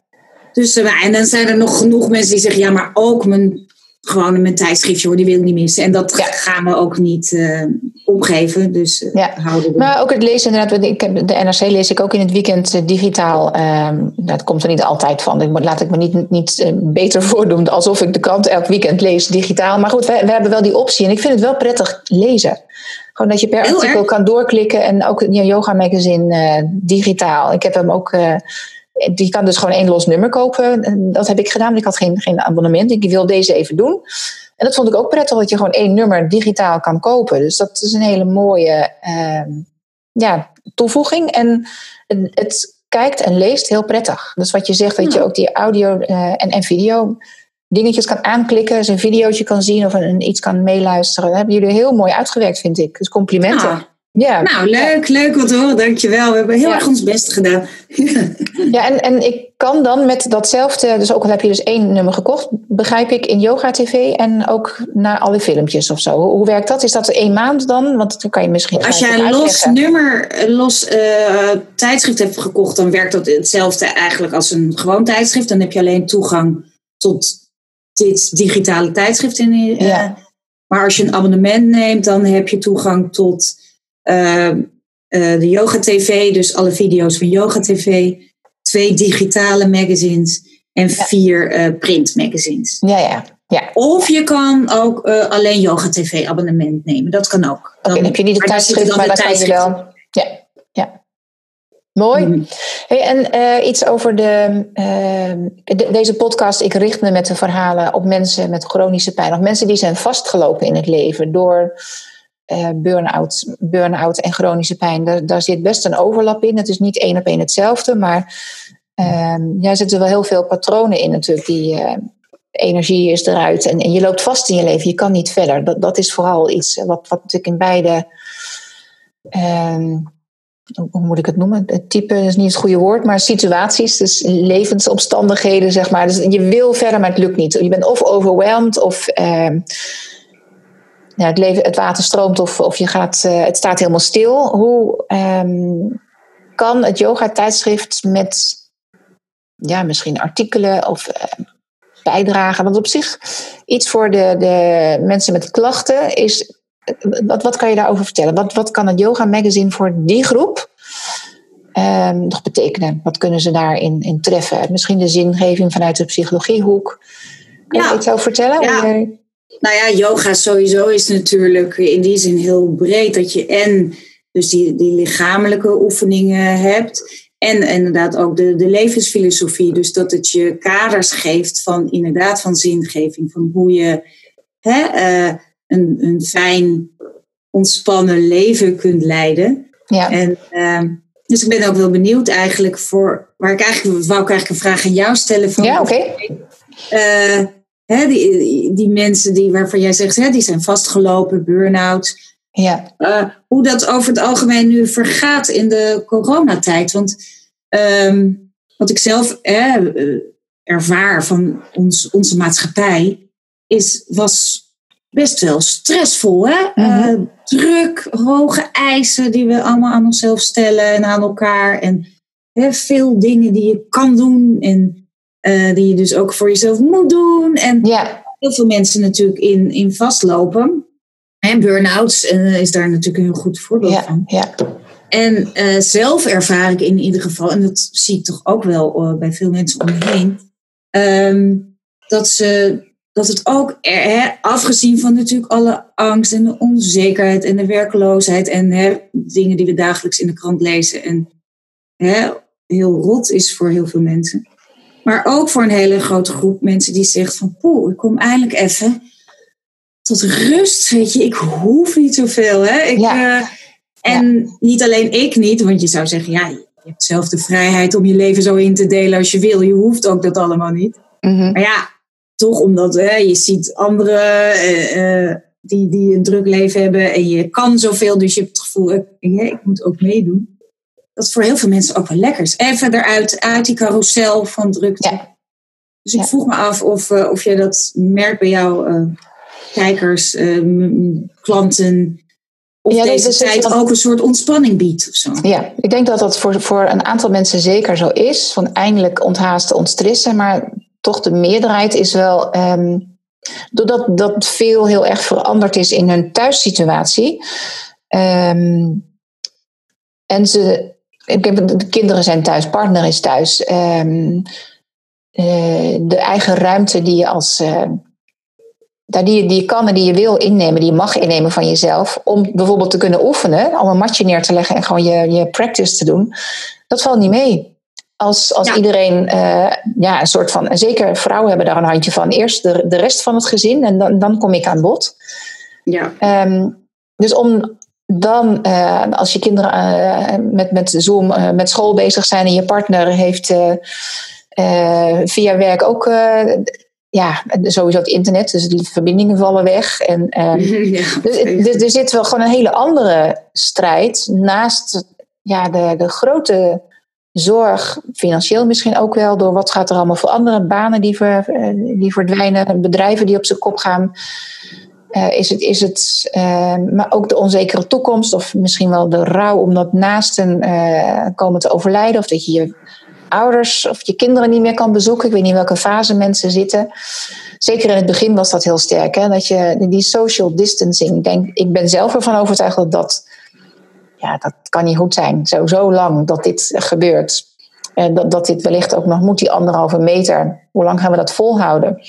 Dus, uh, en dan zijn er nog genoeg mensen die zeggen, ja, maar ook mijn gewoon mijn tijdschriftje hoor, die wil ik niet missen. En dat gaan we ook niet uh, opgeven. Dus uh, ja. houden we. Maar ook het lezen inderdaad. Ik heb, de NRC lees ik ook in het weekend uh, digitaal. Um, dat komt er niet altijd van. Ik, laat ik me niet, niet beter voordoen alsof ik de krant elk weekend lees digitaal. Maar goed, we, hebben wel die optie. En ik vind het wel prettig lezen. Gewoon dat je per Heel artikel erg. kan doorklikken. En ook je yoga magazine digitaal. Ik heb hem ook die kan dus gewoon één los nummer kopen. Dat heb ik gedaan. Ik had geen, geen abonnement. Ik wil deze even doen. En dat vond ik ook prettig dat je gewoon één nummer digitaal kan kopen. Dus dat is een hele mooie uh, ja, toevoeging. En het kijkt en leest heel prettig. Dus wat je zegt, dat je ook die audio uh, en, en video dingetjes kan aanklikken. Dus een videootje kan zien of een, iets kan meeluisteren. Dat hebben jullie heel mooi uitgewerkt, vind ik. Dus complimenten. Ja. Ja. Nou, leuk, leuk wat horen, dankjewel. We hebben heel ja. erg ons best gedaan. ja, en, en ik kan dan met datzelfde, dus ook al heb je dus één nummer gekocht, begrijp ik, in Yoga TV en ook naar alle filmpjes of zo. Hoe, werkt dat? Is dat één maand dan? Want dan kan je misschien. Als jij een los nummer, los uh, tijdschrift hebt gekocht, dan werkt dat hetzelfde eigenlijk als een gewoon tijdschrift. Dan heb je alleen toegang tot dit digitale tijdschrift. In, uh, ja. Maar als je een abonnement neemt, dan heb je toegang tot de Yoga TV, dus alle video's van Yoga TV, twee digitale magazines en vier uh, print magazines. Ja, ja. Ja. Of je kan ook alleen Yoga TV abonnement nemen. Dat kan ook. Dan, okay, heb je niet de tijdschrift, maar dan kan je wel. Ja, ja. Mooi. Mm. Hey, en uh, iets over de, uh, de, deze podcast. Ik richt me met de verhalen op mensen met chronische pijn. Of mensen die zijn vastgelopen in het leven door uh, burn-out, burn-out en chronische pijn. Daar, daar, zit best een overlap in. Het is niet één op één hetzelfde, maar uh, ja, er zitten wel heel veel patronen in natuurlijk. Die uh, energie is eruit en, en, je loopt vast in je leven. Je kan niet verder. Dat, dat is vooral iets wat, wat natuurlijk in beide. Ehm, hoe moet ik het noemen? Het type is niet het goede woord, maar situaties, dus levensomstandigheden, zeg maar. Dus je wil verder, maar het lukt niet. Je bent of overwhelmed of ehm, ja, het, leven, het water stroomt of, of je gaat, uh, het staat helemaal stil. Hoe um, kan het yoga-tijdschrift met ja, misschien artikelen of uh, bijdragen? Want op zich, iets voor de, de mensen met klachten is. Wat, wat kan je daarover vertellen? Wat, wat kan het yoga-magazine voor die groep um, nog betekenen? Wat kunnen ze daarin in treffen? Misschien de zingeving vanuit de psychologiehoek. Kan je iets over vertellen? Ja. Nou ja, yoga sowieso is natuurlijk in die zin heel breed. Dat je en dus die, die lichamelijke oefeningen hebt. En inderdaad ook de, de levensfilosofie. Dus dat het je kaders geeft van inderdaad van zingeving. Van hoe je hè, uh, een, een fijn, ontspannen leven kunt leiden. Ja. En, uh, dus ik ben ook wel benieuwd eigenlijk voor... Waar ik eigenlijk, wou ik eigenlijk een vraag aan jou stellen. Van, ja, oké. Okay. Uh, Hè, die, die mensen die, waarvan jij zegt, hè, die zijn vastgelopen, burn-out. Ja. Uh, hoe dat over het algemeen nu vergaat in de coronatijd. Want um, wat ik zelf hè, ervaar van ons, onze maatschappij, is, was best wel stressvol. Hè? -hmm. uh, druk, hoge eisen die we allemaal aan onszelf stellen en aan elkaar. En hè, veel dingen die je kan doen en uh, die je dus ook voor jezelf moet doen. En ja. heel veel mensen natuurlijk in, in vastlopen. En burn-outs uh, is daar natuurlijk een heel goed voorbeeld ja, van. Ja. En uh, zelf ervaar ik in ieder geval, en dat zie ik toch ook wel bij veel mensen om me heen, um, dat, ze, dat het ook, hè, afgezien van natuurlijk alle angst en de onzekerheid en de werkloosheid en hè, dingen die we dagelijks in de krant lezen en hè, heel rot is voor heel veel mensen. Maar ook voor een hele grote groep mensen die zegt van poeh, ik kom eindelijk even tot rust. Weet je, ik hoef niet zoveel. Hè? Ik, ja. uh, en niet alleen ik niet, want je zou zeggen, ja, je hebt zelf de vrijheid om je leven zo in te delen als je wil. Je hoeft ook dat allemaal niet. Mm -hmm. Maar ja, toch omdat hè, je ziet anderen uh, uh, die, die een druk leven hebben en je kan zoveel, dus je hebt het gevoel, ik, ik moet ook meedoen dat voor heel veel mensen ook wel lekker is. Even eruit, uit die carousel van drukte. Ja. Dus ik ja. vroeg me af of, uh, of jij dat merkt bij jouw uh, kijkers, uh, klanten. Of ja, deze tijd dat... ook een soort ontspanning biedt of zo. Ja, ik denk dat dat voor, voor een aantal mensen zeker zo is. Van eindelijk onthaasten, ontstrissen. Maar toch de meerderheid is wel... Um, doordat dat veel heel erg veranderd is in hun thuissituatie... Um, en ze de kinderen zijn thuis, partner is thuis. Um, uh, de eigen ruimte die je als. Uh, die, je, die je kan en die je wil innemen, die je mag innemen van jezelf. Om bijvoorbeeld te kunnen oefenen, om een matje neer te leggen en gewoon je, je practice te doen. Dat valt niet mee. Als, als ja. iedereen, uh, ja, een soort van. En zeker vrouwen hebben daar een handje van. Eerst de, de rest van het gezin en dan, dan kom ik aan bod. Ja. Um, dus om, dan, uh, als je kinderen uh, met, met Zoom, uh, met school bezig zijn en je partner heeft via werk ook, ja, sowieso het internet, dus de verbindingen vallen weg. En, ja, dus, dus er zit wel gewoon een hele andere strijd naast ja, de, de grote zorg, financieel misschien ook wel, door wat gaat er allemaal voor andere banen die, ver, die verdwijnen, bedrijven die op zijn kop gaan. Uh, is het, is het uh, maar ook de onzekere toekomst, of misschien wel de rouw omdat naasten uh, komen te overlijden, of dat je je ouders of je kinderen niet meer kan bezoeken. Ik weet niet in welke fase mensen zitten. Zeker in het begin was dat heel sterk, hè? dat je die social distancing. Ik, denk, ik ben zelf ervan overtuigd dat dat, ja, dat kan niet goed zijn. Zo, zo lang dat dit gebeurt. En dat, dat dit wellicht ook nog moet, die anderhalve meter. Hoe lang gaan we dat volhouden?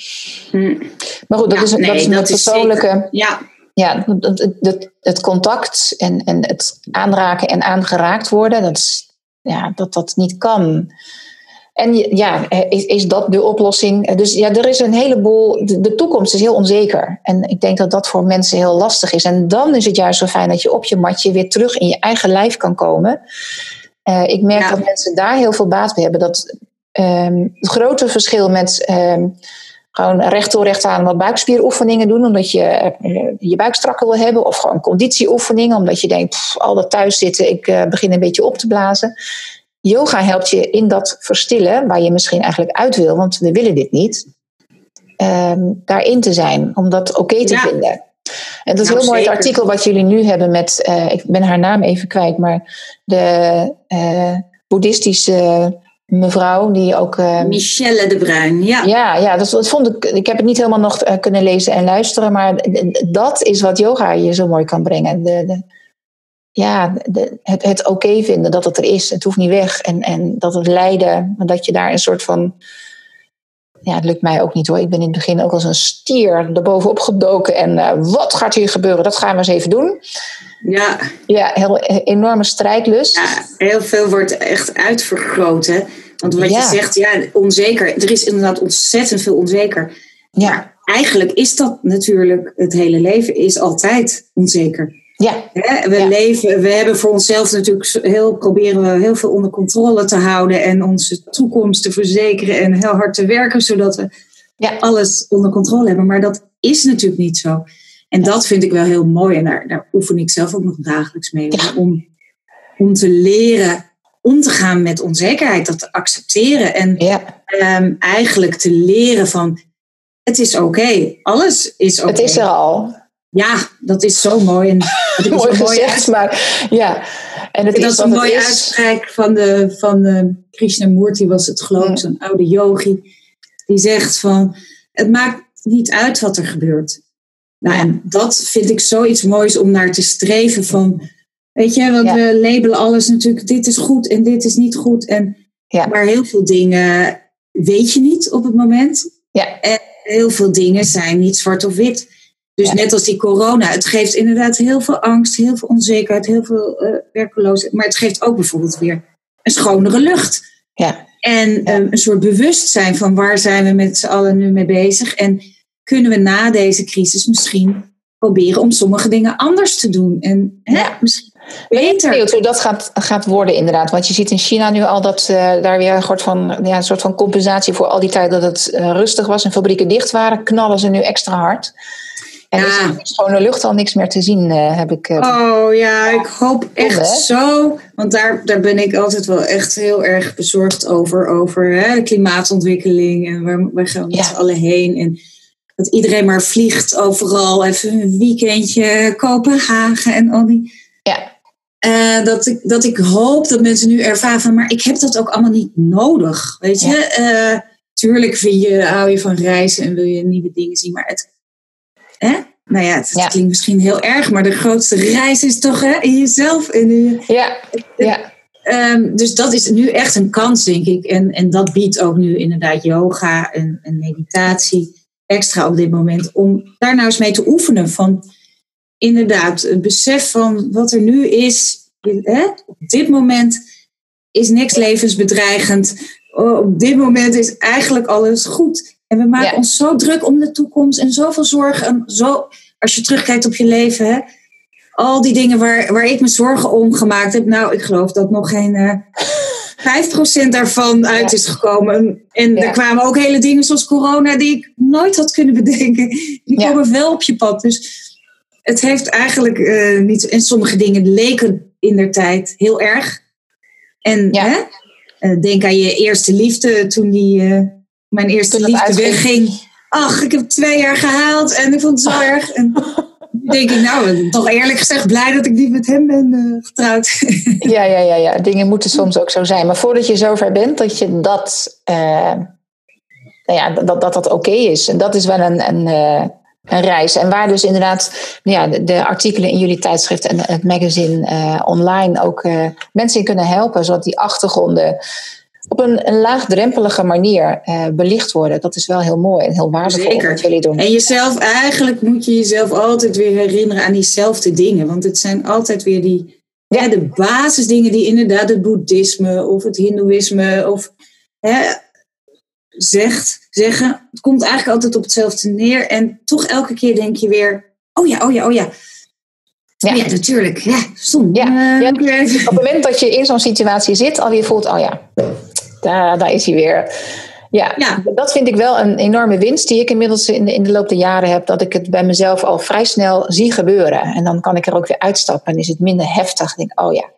Hm. Maar goed, dat ja, is, nee, dat is dat een persoonlijke. Ja. Ja, het, het, het, contact en, en het aanraken en aangeraakt worden, dat, is, ja, dat dat niet kan. En ja, is, is dat de oplossing? Dus ja, er is een heleboel. De, de toekomst is heel onzeker. En ik denk dat dat voor mensen heel lastig is. En dan is het juist zo fijn dat je op je matje weer terug in je eigen lijf kan komen. Uh, ik merk ja. dat mensen daar heel veel baat bij hebben. Dat um, het grote verschil met um, gewoon recht door recht aan wat buikspieroefeningen doen, omdat je uh, je buik strakker wil hebben, of gewoon conditieoefeningen, omdat je denkt, pff, al dat thuis zitten, ik uh, begin een beetje op te blazen. Yoga helpt je in dat verstillen, waar je misschien eigenlijk uit wil, want we willen dit niet. Um, daarin te zijn, om dat oké okay te ja. vinden. En dat is nou, heel mooi het artikel wat jullie nu hebben met, uh, ik ben haar naam even kwijt, maar de uh, boeddhistische mevrouw die ook. Uh, Michelle de Bruin, ja. Ja, ja dat, dat, vond ik. Ik heb het niet helemaal nog kunnen lezen en luisteren, maar dat is wat yoga je zo mooi kan brengen. De, de, ja, de, het, het oké okay vinden dat het er is. Het hoeft niet weg. En, en dat het lijden, dat je daar een soort van ja, het lukt mij ook niet hoor. Ik ben in het begin ook als een stier erbovenop gedoken. En uh, wat gaat hier gebeuren? Dat gaan we eens even doen. Ja. Ja, heel, enorme strijdlust. Ja, heel veel wordt echt uitvergroot. Hè? Want wat ja. je zegt, ja, onzeker. Er is inderdaad ontzettend veel onzeker. Ja. Maar eigenlijk is dat natuurlijk, het hele leven is altijd onzeker. Ja. Hè? We ja. leven, we hebben voor onszelf natuurlijk heel, proberen we heel veel onder controle te houden en onze toekomst te verzekeren en heel hard te werken, zodat we ja. alles onder controle hebben. Maar dat is natuurlijk niet zo. En dat vind ik wel heel mooi en daar, daar oefen ik zelf ook nog dagelijks mee. Om, om te leren om te gaan met onzekerheid, dat te accepteren en um, eigenlijk te leren van het is oké, okay. alles is oké. Okay. Het is er al. Ja, dat is zo mooi. En mooi gezegd, maar ja. En het dat is een mooie uitspraak van, de, van de Krishnamurti, was het geloof ik, zo'n oude yogi. Die zegt van, het maakt niet uit wat er gebeurt. Nou, en dat vind ik zoiets moois om naar te streven van, weet je, want we labelen alles natuurlijk, dit is goed en dit is niet goed. En, Maar heel veel dingen weet je niet op het moment. Ja. En heel veel dingen zijn niet zwart of wit. Dus net als die corona, het geeft inderdaad heel veel angst, heel veel onzekerheid, heel veel uh, werkeloosheid. Maar het geeft ook bijvoorbeeld weer een schonere lucht. Ja. En ehm, een soort bewustzijn van waar zijn we met z'n allen nu mee bezig. En kunnen we na deze crisis misschien proberen om sommige dingen anders te doen. En hè, misschien beter. Ik hoe dat gaat, gaat worden inderdaad. Want je ziet in China nu al dat uh, daar weer een soort, van, ja, een soort van compensatie voor al die tijd dat het uh, rustig was en fabrieken dicht waren, knallen ze nu extra hard. En ja. is de lucht al niks meer te zien, uh, heb ik. oh ja, ik hoop echt zo. Want daar, daar ben ik altijd wel echt heel erg bezorgd over. Over hè, de klimaatontwikkeling en waar, waar gaan we met ja. z'n allen heen. En dat iedereen maar vliegt overal. Even een weekendje Kopenhagen en al die. Ja. Uh, dat, ik, dat ik hoop dat mensen nu ervaren van, maar ik heb dat ook allemaal niet nodig. Weet je, ja. tuurlijk vind je, hou je van reizen en wil je nieuwe dingen zien, maar het, hè? Nou ja, het, ja. klinkt misschien heel erg, maar de grootste reis is toch hè, in jezelf. In je, ja, ja. Um, dus dat is nu echt een kans, denk ik. En, en dat biedt ook nu inderdaad yoga en, en meditatie extra op dit moment. Om daar nou eens mee te oefenen. Van inderdaad, het besef van wat er nu is. Hè? Op dit moment is niks levensbedreigend. Oh, op dit moment is eigenlijk alles goed. En we maken ja. ons zo druk om de toekomst en zoveel zorgen. En zo, als je terugkijkt op je leven, hè, al die dingen waar, waar ik me zorgen om gemaakt heb. Nou, ik geloof dat nog geen uh, 5% daarvan uit is gekomen. En ja. er kwamen ook hele dingen zoals corona die ik nooit had kunnen bedenken. Die komen wel op je pad. Dus het heeft eigenlijk uh, niet. En sommige dingen leken in der tijd heel erg. En hè, uh, denk aan je eerste liefde toen die. Mijn eerste toen liefde wegging. Ach, ik heb twee jaar gehaald en ik vond het zo erg. En denk ik, nou, toch eerlijk gezegd blij dat ik niet met hem ben getrouwd. ja, ja, ja, ja, dingen moeten soms ook zo zijn. Maar voordat je zover bent, dat je dat. nou ja, dat dat, dat oké okay is. En dat is wel een. een een reis. En waar dus inderdaad ja, de, de artikelen in jullie tijdschrift en het magazine online ook mensen in kunnen helpen, zodat die achtergronden op een, een laagdrempelige manier uh, belicht worden. Dat is wel heel mooi en heel waardevol Zeker. wat jullie doen. En jezelf, eigenlijk moet je jezelf altijd weer herinneren aan diezelfde dingen. Want het zijn altijd weer die, ja. de basisdingen die inderdaad het boeddhisme of het hindoeïsme of hè, zegt, zeggen. Het komt eigenlijk altijd op hetzelfde neer. En toch elke keer denk je weer, oh ja, oh ja, oh ja. Ja, ja natuurlijk. Ja, stom. Ja. Uh, ja, op het moment dat je in zo'n situatie zit, alweer voelt, oh ja, daar, daar is hij weer. Ja, ja, dat vind ik wel een enorme winst die ik inmiddels in de, in de loop der jaren heb. Dat ik het bij mezelf al vrij snel zie gebeuren. En dan kan ik er ook weer uitstappen en is het minder heftig. denk ik, oh ja.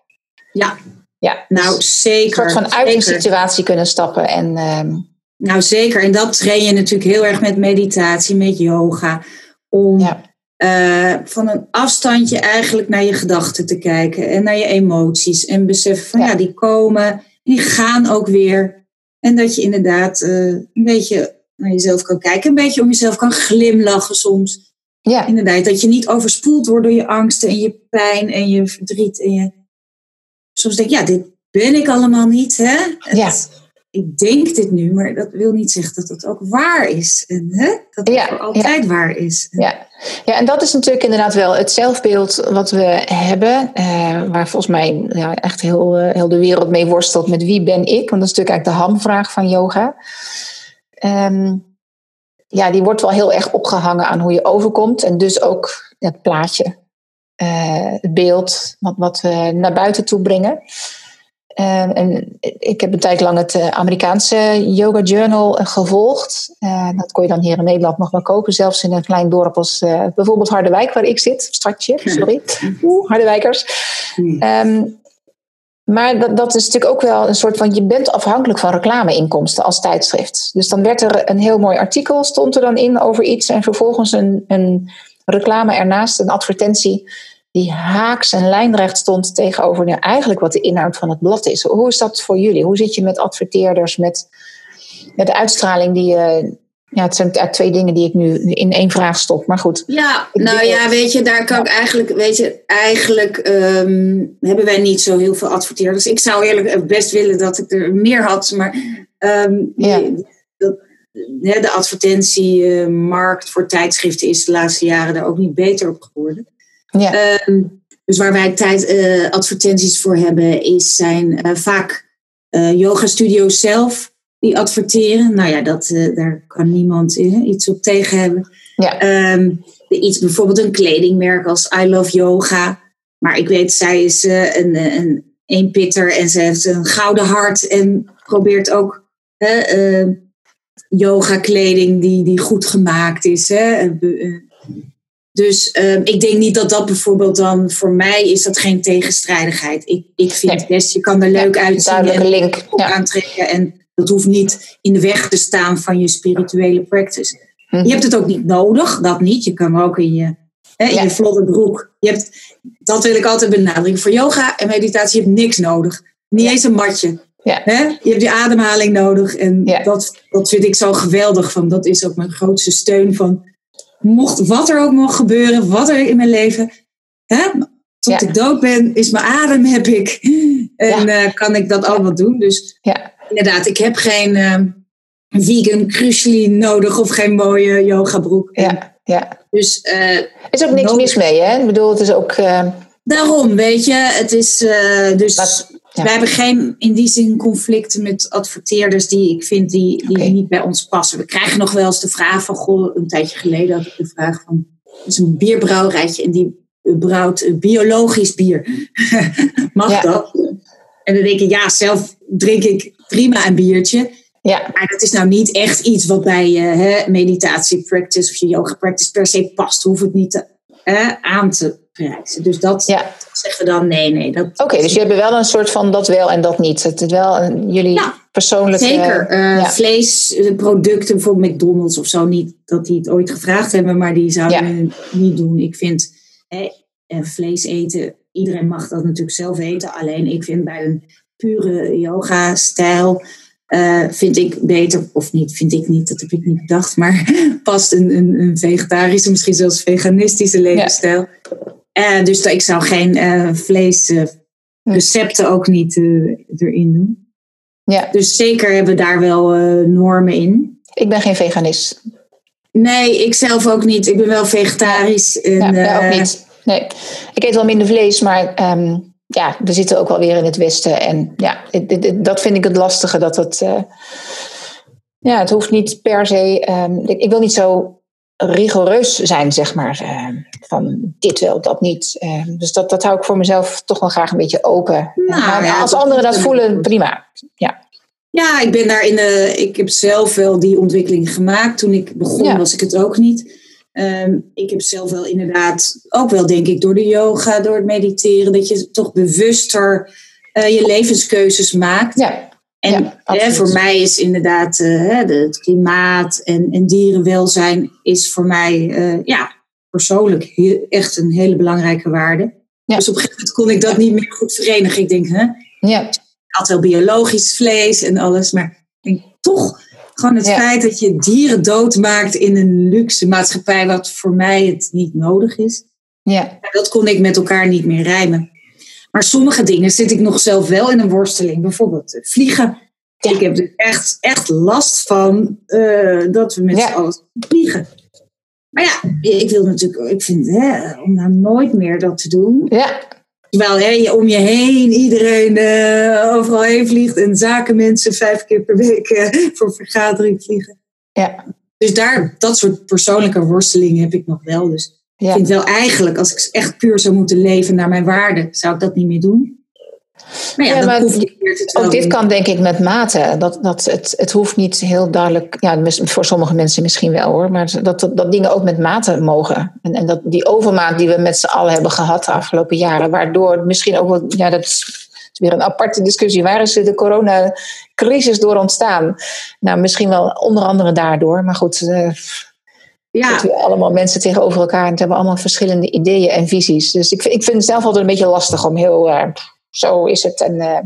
Ja, ja nou zeker. Een soort van uit een situatie kunnen stappen. En, um, nou zeker, en dat train je natuurlijk heel erg met meditatie, met yoga. Om ja. uh, van een afstandje eigenlijk naar je gedachten te kijken en naar je emoties. En beseffen van ja, ja die komen, die gaan ook weer. En dat je inderdaad uh, een beetje naar jezelf kan kijken, een beetje om jezelf kan glimlachen soms. Ja. Inderdaad, dat je niet overspoeld wordt door je angsten en je pijn en je verdriet. En je... Soms denk je, ja, dit ben ik allemaal niet. Hè? Ja ik denk dit nu, maar dat wil niet zeggen dat het ook waar is. En, hè? Dat het ja, voor altijd ja. waar is. Ja. ja, en dat is natuurlijk inderdaad wel het zelfbeeld wat we hebben. Uh, waar volgens mij ja, echt heel, uh, heel de wereld mee worstelt met wie ben ik? Want dat is natuurlijk eigenlijk de hamvraag van yoga. Um, ja, die wordt wel heel erg opgehangen aan hoe je overkomt. En dus ook het plaatje, uh, het beeld wat, wat we naar buiten toe brengen. Uh, en ik heb een tijd lang het uh, Amerikaanse Yoga Journal uh, gevolgd. dat kon je dan hier in Nederland nog wel kopen, zelfs in een klein dorp als bijvoorbeeld Harderwijk, waar ik zit. Stadje, sorry. Oeh, Harderwijkers. Um, maar dat, dat is natuurlijk ook wel een soort van, je bent afhankelijk van reclameinkomsten als tijdschrift. Dus dan werd er een heel mooi artikel, stond er dan in over iets en vervolgens een, een reclame ernaast, een advertentie die haaks en lijnrecht stond tegenover nou, eigenlijk wat de inhoud van het blad is. Hoe is dat voor jullie? Hoe zit je met adverteerders, met, met de uitstraling die je. Ja, het zijn twee dingen die ik nu in één vraag stop, maar goed. Ja, nou ja, weet je, daar kan ik eigenlijk, weet je, eigenlijk ehm, hebben wij niet zo heel veel adverteerders. Ik zou eerlijk best willen dat ik er meer had, maar um, ja. dat, de advertentiemarkt voor tijdschriften is de laatste jaren daar ook niet beter op geworden. Ja. Ehm, dus waar wij tijd, uh, advertenties voor hebben, is, zijn uh, vaak uh, yoga studio's zelf die adverteren. Nou ja, dat, daar kan niemand iets op tegen hebben. Ja. Um, iets, bijvoorbeeld een kledingmerk als I Love Yoga. Maar ik weet, zij is een, een, een pitter en ze heeft een gouden hart en probeert ook yoga kleding die, die goed gemaakt is. Hè? Dus ehm, ik denk niet dat dat bijvoorbeeld dan voor mij is dat geen tegenstrijdigheid. Ik, ik vind het best, je kan er leuk ja, uitzien en link. Ja. aantrekken. En dat hoeft niet in de weg te staan van je spirituele practice. Mhm. Je hebt het ook niet nodig, dat niet. Je kan ook in je, hè, in je vlotte broek. Je hebt, dat wil ik altijd benadrukken. Voor yoga en meditatie je hebt niks nodig. Niet eens een matje. Hè? Je hebt die ademhaling nodig. En dat, dat vind ik zo geweldig. Van, dat is ook mijn grootste steun van mocht wat er ook mocht gebeuren, wat er in mijn leven, hè, tot ik dood ben, is mijn adem heb ik. En uh, kan ik dat allemaal doen. Dus inderdaad, ik heb geen uh, vegan crucially nodig of geen mooie yogabroek. Ja, ja. Dus, uh, er is ook niks mis mee, hè? Ik bedoel, het is ook... Daarom, weet je, het is dus... We hebben geen in die zin conflicten met adverteerders die ik vind die, die niet bij ons passen. We krijgen nog wel eens de vraag van, goh, een tijdje geleden had ik de vraag van, is een bierbrouwerijtje en die brouwt biologisch bier. Mag dat? En dan denk ik, ja, zelf drink ik prima een biertje. Ja. Maar dat is nou niet echt iets wat bij je uh, meditatie practice of je yoga practice per se past. Hoef het niet te, aan te prijzen. Dus dat zeggen we dan nee, nee. Oké, dus je hebt wel een soort van dat wel en dat niet. Het is wel een, jullie ja, persoonlijke... Zeker. Uh, Vleesproducten, bijvoorbeeld McDonald's of zo, niet dat die het ooit gevraagd hebben, maar die zouden het niet doen. Ik vind eh, vlees eten, iedereen mag dat natuurlijk zelf eten. Alleen ik vind bij een pure yoga-stijl... Uh, vind ik beter, of niet, vind ik niet, dat heb ik niet bedacht, maar past een, een, een vegetarische, misschien zelfs veganistische levensstijl. Uh, dus ik zou geen uh, vleesrecepten ook niet erin doen. Ja. Dus zeker hebben we daar wel normen in. Ik ben geen veganist. Nee, ik zelf ook niet. Ik ben wel vegetarisch. En, ja, ook niet. Nee, ik eet wel minder vlees, maar um, ja, we zitten ook wel weer in het Westen. En ja, dat vind ik het lastige. Dat het, uh, ja, het hoeft niet per se. Um, ik, wil niet zo rigoureus zijn, zeg maar. Uh, van dit wel, dat niet. Uh, dus dat, dat hou ik voor mezelf toch wel graag een beetje open. Nou, ja, als anderen dat voelen, prima. Ja. Ja, ik ben daar in de. Ik heb zelf wel die ontwikkeling gemaakt. Toen ik begon, was ik het ook niet. Ehm, ik heb zelf wel inderdaad, ook wel denk ik door de yoga, door het mediteren, dat je toch bewuster uh, je levenskeuzes maakt. Ja. En voor mij is inderdaad uh, het klimaat en, en, dierenwelzijn is voor mij uh, ja, persoonlijk heel, echt een hele belangrijke waarde. Ja. Dus op een gegeven moment kon ik dat niet meer goed verenigen. Ik denk, hè, ja. ik had wel biologisch vlees en alles, maar denk, toch gewoon het feit dat je dieren doodmaakt in een luxe maatschappij, wat voor mij het niet nodig is. Ja. Dat kon ik met elkaar niet meer rijmen. Maar sommige dingen zit ik nog zelf wel in een worsteling. Bijvoorbeeld eh, vliegen. Ik heb er echt, echt last van uh, dat we met ja. z'n allen vliegen. Maar ja, ik wil natuurlijk, ik vind, hè, om nou nooit meer dat te doen. Ja. Terwijl hè, om je heen iedereen uh, overal heen vliegt en zakenmensen vijf keer per week uh, voor vergadering vliegen. Ja. Dus daar, dat soort persoonlijke worstelingen heb ik nog wel. Dus ik vind wel eigenlijk, als ik echt puur zou moeten leven naar mijn waarde, zou ik dat niet meer doen. Maar ja, ja maar ook dit kan denk ik met mate. Dat, dat het, het hoeft niet heel duidelijk, ja, voor sommige mensen misschien wel hoor, maar dat, dat, dat dingen ook met mate mogen. En, en dat die overmaat die we met z'n allen hebben gehad de afgelopen jaren, waardoor misschien ook wel, ja, dat is weer een aparte discussie. Waar is de coronacrisis door ontstaan? Nou, misschien wel onder andere daardoor, maar goed. Uh, Ja. we allemaal mensen tegenover elkaar en het hebben allemaal verschillende ideeën en visies. Dus ik, ik vind het zelf altijd een beetje lastig om heel, uh, zo is het en uh,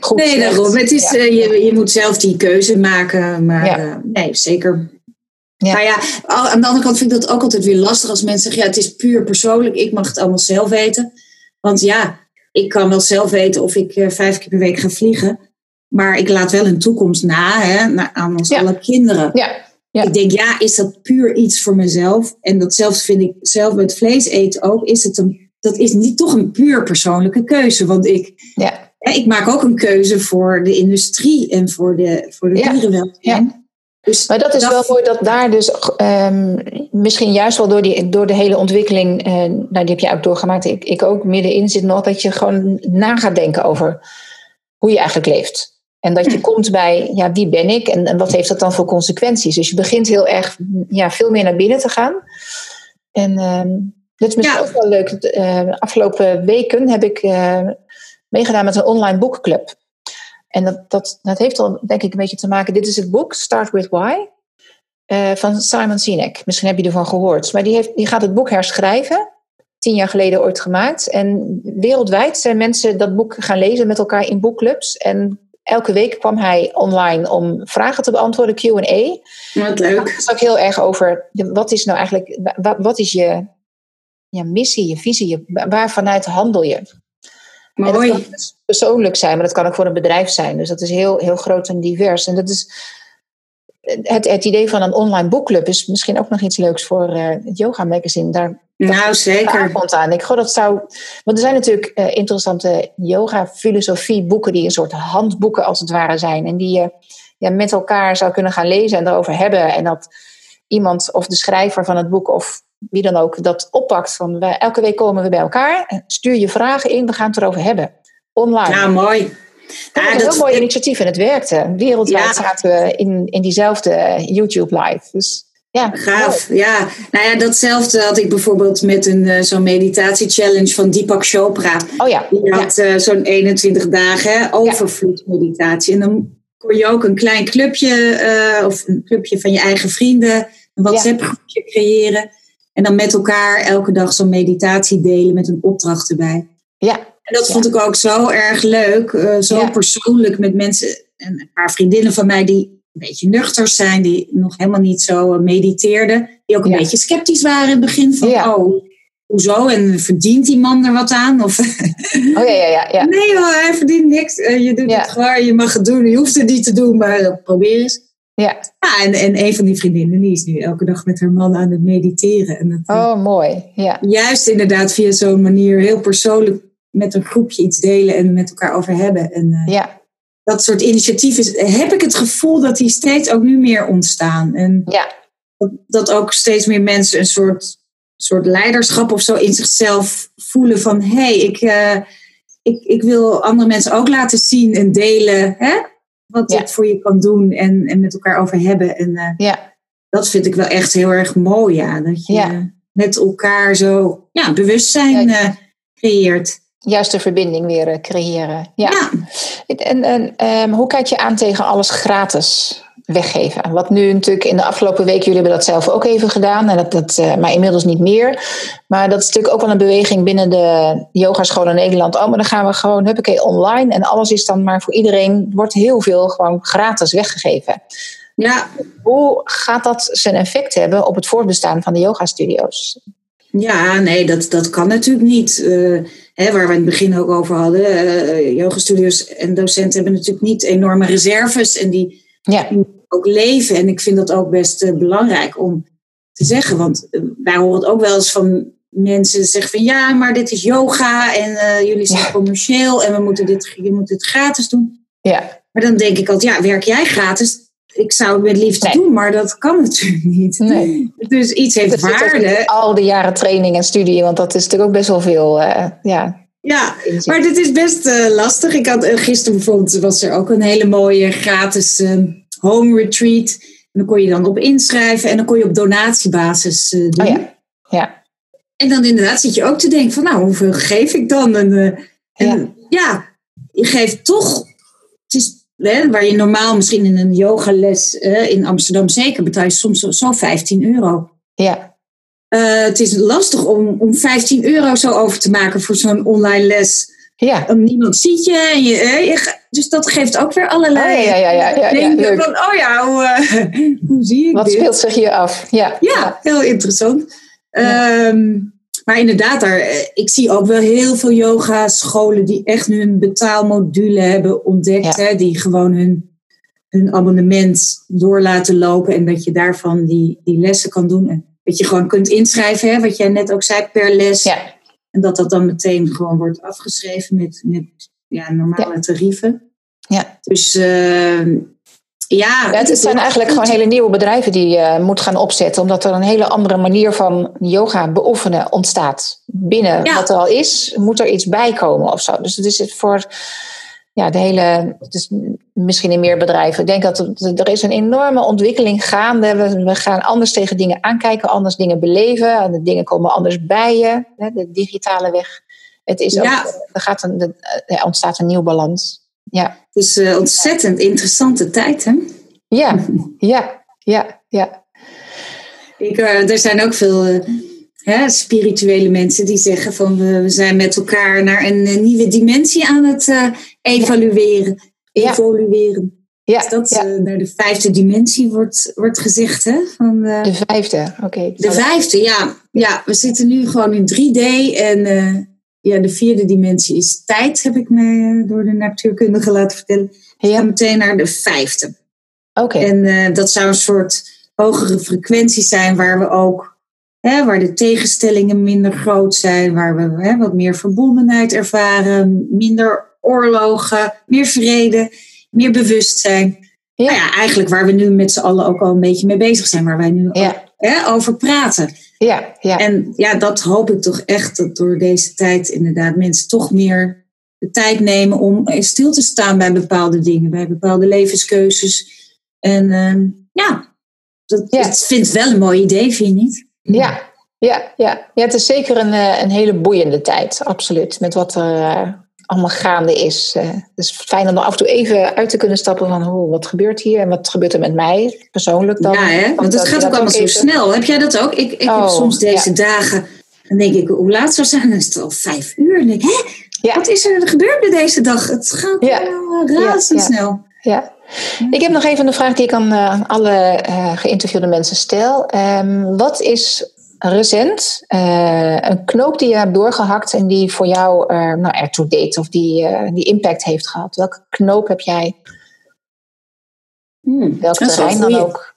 goed. Nee, daarom. Het is, uh, je, je moet zelf die keuze maken, maar ja. nee, zeker. Ja. Nou ja, aan de andere kant vind ik dat ook altijd weer lastig als mensen zeggen, ja, het is puur persoonlijk, ik mag het allemaal zelf weten. Want ja, ik kan wel zelf weten of ik vijf keer per week ga vliegen. Maar ik laat wel een toekomst na hè, aan ons alle kinderen. Ja. Ja. Ik denk, ja, is dat puur iets voor mezelf? En datzelfde vind ik zelf met vlees eten ook. Is het een, dat is niet toch een puur persoonlijke keuze. Want ik, ja. ik maak ook een keuze voor de industrie en voor de, voor de dierenwelzijn. Ja. Dus maar dat is wel mooi dat daar dus um, misschien juist wel door, die, door de hele ontwikkeling, uh, nou die heb je ook doorgemaakt, ik, ik ook middenin zit nog, dat je gewoon na gaat denken over hoe je eigenlijk leeft. En dat je komt bij, ja, wie ben ik en, en, wat heeft dat dan voor consequenties? Dus je begint heel erg, ja, veel meer naar binnen te gaan. En uh, dat is misschien ook wel leuk. Uh, afgelopen weken heb ik uh, meegedaan met een online boekclub. En dat, dat, dat heeft al, denk ik, een beetje te maken. Dit is het boek, Start With Why, uh, van Simon Sinek. Misschien heb je ervan gehoord. Maar die, heeft, die gaat het boek herschrijven. Tien jaar geleden ooit gemaakt. En wereldwijd zijn mensen dat boek gaan lezen met elkaar in boekclubs. En elke week kwam hij online om vragen te beantwoorden, QA. Wat leuk. Het ook heel erg over wat is nou eigenlijk, wat, wat is je, je missie, je visie, je, waar vanuit handel je? Mooi. dat kan dus persoonlijk zijn, maar dat kan ook voor een bedrijf zijn. Dus dat is heel, heel groot en divers. En dat is het, het idee van een online boekclub is misschien ook nog iets leuks voor uh, het Yoga Magazine. Daar nou, zeker. Aan. Ik dat zou. Want er zijn natuurlijk uh, interessante yoga-filosofie boeken die een soort handboeken als het ware zijn. En die je ja, met elkaar zou kunnen gaan lezen en erover hebben. En dat iemand of de schrijver van het boek of wie dan ook dat oppakt. Van wij, elke week komen we bij elkaar. Stuur je vragen in, we gaan het erover hebben. Online. Ja, mooi. Dat is een heel mooi initiatief en het werkte. Wereldwijd ja. zaten we in, in diezelfde YouTube live. Dus ja, gaaf. Ja, nou ja, datzelfde had ik bijvoorbeeld met een uh, zo'n meditatie-challenge van Deepak Chopra. Oh ja. Die had ja. uh, zo'n 21 dagen overvloedmeditatie. En dan kon je ook een klein clubje uh, of een clubje van je eigen vrienden, een WhatsApp-groepje creëren. En dan met elkaar elke dag zo'n meditatie delen met een opdracht erbij. Ja. En dat vond ik ook zo erg leuk. zo persoonlijk met mensen. En een paar vriendinnen van mij die een beetje nuchter zijn, die nog helemaal niet zo mediteerden. Die ook een ja. beetje sceptisch waren in het begin van, ja. oh, hoezo? En verdient die man er wat aan? Of, oh ja, ja, ja, ja. Nee hoor, hij verdient niks. Je doet het gewoon, je mag het doen. Je hoeft het niet te doen, maar probeer eens. Ja. ja en, en een van die vriendinnen die is nu elke dag met haar man aan het mediteren. En dat, oh, mooi. Ja. Juist inderdaad via zo'n manier heel persoonlijk met een groepje iets delen en met elkaar over hebben. En, uh, ja dat soort initiatieven, heb ik het gevoel dat die steeds ook nu meer ontstaan. En ja. dat, dat ook steeds meer mensen een soort, soort leiderschap of zo in zichzelf voelen van hé, hey, ik, uh, ik, ik wil andere mensen ook laten zien en delen hè, wat ja. dit voor je kan doen en, en met elkaar over hebben. En uh, ja. dat vind ik wel echt heel erg mooi, ja. Dat je ja. met elkaar zo ja, bewustzijn uh, creëert juiste verbinding weer creëren. Ja. ja. En, en um, hoe kijk je aan tegen alles gratis weggeven? Wat nu natuurlijk in de afgelopen week, jullie hebben dat zelf ook even gedaan, en dat, dat, uh, maar inmiddels niet meer. Maar dat is natuurlijk ook wel een beweging binnen de yogaschool in Nederland. Oh, maar dan gaan we gewoon, huppakee, online. En alles is dan maar voor iedereen, wordt heel veel gewoon gratis weggegeven. Ja. Hoe gaat dat zijn effect hebben op het voortbestaan van de yogastudio's? Ja, nee, dat, dat kan natuurlijk niet. Uh, hè, waar we in het begin ook over hadden. Uh, yogastudios en docenten hebben natuurlijk niet enorme reserves. En die, ja. die ook leven. En ik vind dat ook best uh, belangrijk om te zeggen. Want wij horen het ook wel eens van mensen zeggen van... Ja, maar dit is yoga en jullie zijn ja. commercieel. En we moeten dit, je moet dit gratis doen. Ja. Maar dan denk ik altijd, ja, werk jij gratis? Ik zou het met liefde nee. doen, maar dat kan natuurlijk niet. Nee. Dus iets heeft waarde. Al die jaren training en studie, want dat is natuurlijk ook best wel veel. Uh, ja, ja, maar dit is best uh, lastig. Ik had uh, gisteren bijvoorbeeld was er ook een hele mooie gratis home retreat. En dan kon je dan op inschrijven en dan kon je op donatiebasis doen. Oh ja. ja. En dan inderdaad zit je ook te denken van nou, hoeveel geef ik dan? En, en ja. ja, je geeft toch. Het is Hè, waar je normaal misschien in een yogales uh, in Amsterdam zeker betaal je soms zo, zo 15 euro. Ja. Uh, het is lastig om, om 15 euro zo over te maken voor zo'n online les. Ja. Um, niemand ziet je, en je, je, Dus dat geeft ook weer allerlei. Oh, ja, ja, ja, ja, ja, ja van, oh ja, hoe, uh, hoe zie ik Wat dit? speelt zich hier af? Ja, ja heel interessant. Um, maar inderdaad, daar, ik zie ook wel heel veel yoga-scholen die echt nu een betaalmodule hebben ontdekt. Hè, die gewoon hun, hun abonnement door laten lopen en dat je daarvan die, die lessen kan doen. En dat je gewoon kunt inschrijven, hè, wat jij net ook zei, per les. Ja. En dat dat dan meteen gewoon wordt afgeschreven met, met ja, normale tarieven. Ja. Dus uh, ja. ja. Het zijn eigenlijk gewoon hele nieuwe bedrijven die je moet gaan opzetten. Omdat er een hele andere manier van yoga beoefenen ontstaat. Binnen wat er al is, moet er iets bij komen of zo. Dus het is voor ja, de hele, dus misschien in meer bedrijven. Ik denk dat er, is een enorme ontwikkeling gaande. We, we, gaan anders tegen dingen aankijken, anders dingen beleven. De dingen komen anders bij je, de digitale weg. Het is ook, er, gaat een, er ontstaat een nieuw balans. Ja. Het is uh, ontzettend interessante tijd, hè? Ja, ja, ja, ja. Ik, uh, er zijn ook veel uh, hè, spirituele mensen die zeggen van we, zijn met elkaar naar een, nieuwe dimensie aan het evalueren, ja. evolueren. Ja. Dus dat ja. naar de vijfde dimensie wordt, wordt gezegd, hè? Van, de vijfde, oké. Okay. De vijfde, ja. Ja, we zitten nu gewoon in 3D en ja, de vierde dimensie is tijd, heb ik me door de natuurkundige laten vertellen. Gaan meteen naar de vijfde. Oké. En uh, dat zou een soort hogere frequentie zijn waar we ook, hè, waar de tegenstellingen minder groot zijn, waar we hè, wat meer verbondenheid ervaren, minder oorlogen, meer vrede, meer bewustzijn. Ja. Nou ja, eigenlijk waar we nu met z'n allen ook al een beetje mee bezig zijn, waar wij nu ja. ook, hè, over praten. Ja, ja. En ja, dat hoop ik toch echt dat door deze tijd inderdaad mensen toch meer de tijd nemen om stil te staan bij bepaalde dingen, bij bepaalde levenskeuzes. En uh, ja, dat, ja. ik vind het wel een mooi idee, vind je niet? Ja, ja, ja. ja het is zeker een, een hele boeiende tijd, absoluut. Met wat er uh, allemaal gaande is. Uh, het is fijn om er af en toe even uit te kunnen stappen van oh, wat gebeurt hier en wat gebeurt er met mij persoonlijk dan. Ja, hè? want het gaat ook allemaal zo snel. Heb jij dat ook? Ik, ik oh, heb soms deze ja. dagen, dan denk ik, hoe laat zou zijn? Dan is het al vijf uur. En denk ik, hè? Ja. Wat is er gebeurd deze dag? Het gaat ja. razendsnel. Ja. Ik heb nog even een vraag die ik aan uh, alle uh, geïnterviewde mensen stel. Um, wat is recent uh, een knoop die je hebt doorgehakt en die voor jou nou, ertoe deed of die, die impact heeft gehad? Welke knoop heb jij? Hmm, Welk terrein dan ook?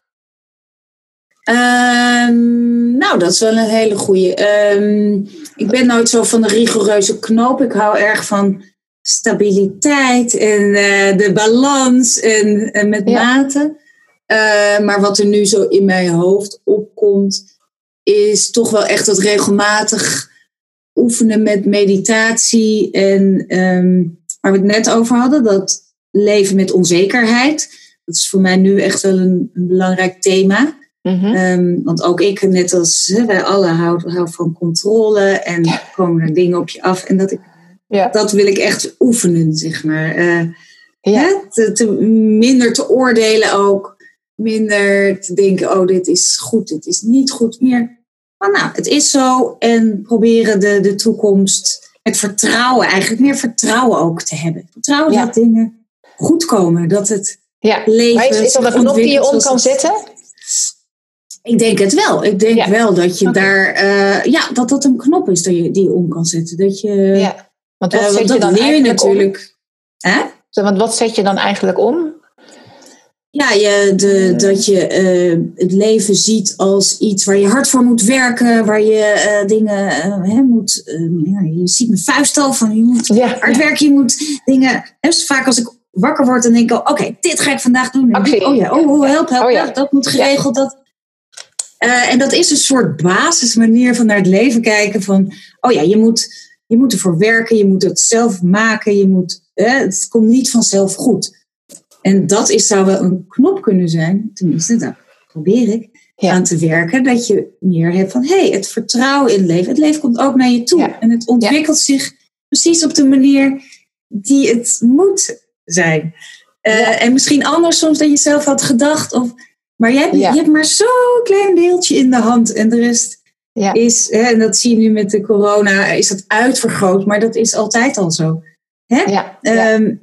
Um, nou, dat is wel een hele goeie. Um, ik ben nooit zo van de rigoureuze knoop. Ik hou erg van stabiliteit en uh, de balans en, en met ja. mate. Uh, maar wat er nu zo in mijn hoofd opkomt, is toch wel echt dat regelmatig oefenen met meditatie. En um, waar we het net over hadden, dat leven met onzekerheid. Dat is voor mij nu echt wel een, een belangrijk thema. Mm-hmm. Um, want ook ik, net als wij alle, hou, hou van controle en ja. komen er dingen op je af. En dat, ik, ja. dat wil ik echt oefenen, zeg maar. Uh, ja. hè, te, te, minder te oordelen ook. Minder te denken, oh, dit is goed, dit is niet goed. Meer, nou, het is zo. En proberen de, de toekomst met vertrouwen, eigenlijk meer vertrouwen ook te hebben. Vertrouwen Ja. dat dingen goed komen. Dat het Ja. leven Maar is, is dat een knop die je om kan zetten? Ik denk het wel. Ik denk Ja. wel dat je daar, eh, ja, dat dat een knop is dat je, die je om kan zetten. Dat je, Ja. Want wat eh, zet je dat dan leer je eigenlijk om? natuurlijk. Hè? Want wat zet je dan eigenlijk om? Ja, je, de, dat je eh, het leven ziet als iets waar je hard voor moet werken, waar je eh, dingen eh, hè, moet. ja, je ziet mijn vuist al van je moet Ja. hard werken, je moet dingen. Dus vaak als ik wakker word, dan denk ik, oké, dit ga ik vandaag doen. En oh ja, oh, oh, help, help, Oh ja. help, dat moet geregeld. Dat. En dat is een soort basismanier van naar het leven kijken. Van, oh ja, je moet, je moet ervoor werken, je moet het zelf maken, je moet, het komt niet vanzelf goed. En dat is, zou wel een knop kunnen zijn, tenminste, daar probeer ik Ja. aan te werken. Dat je meer hebt van, hé, hey, het vertrouwen in het leven. Het leven komt ook naar je toe. Ja. En het ontwikkelt zich precies op de manier die het moet zijn. Eh. En misschien anders soms dan je zelf had gedacht. Of Maar je hebt, je hebt maar zo'n klein deeltje in de hand en de rest ja. is, hè, en dat zie je nu met de corona, is dat uitvergroot, maar dat is altijd al zo. Hè? Ja, ehm,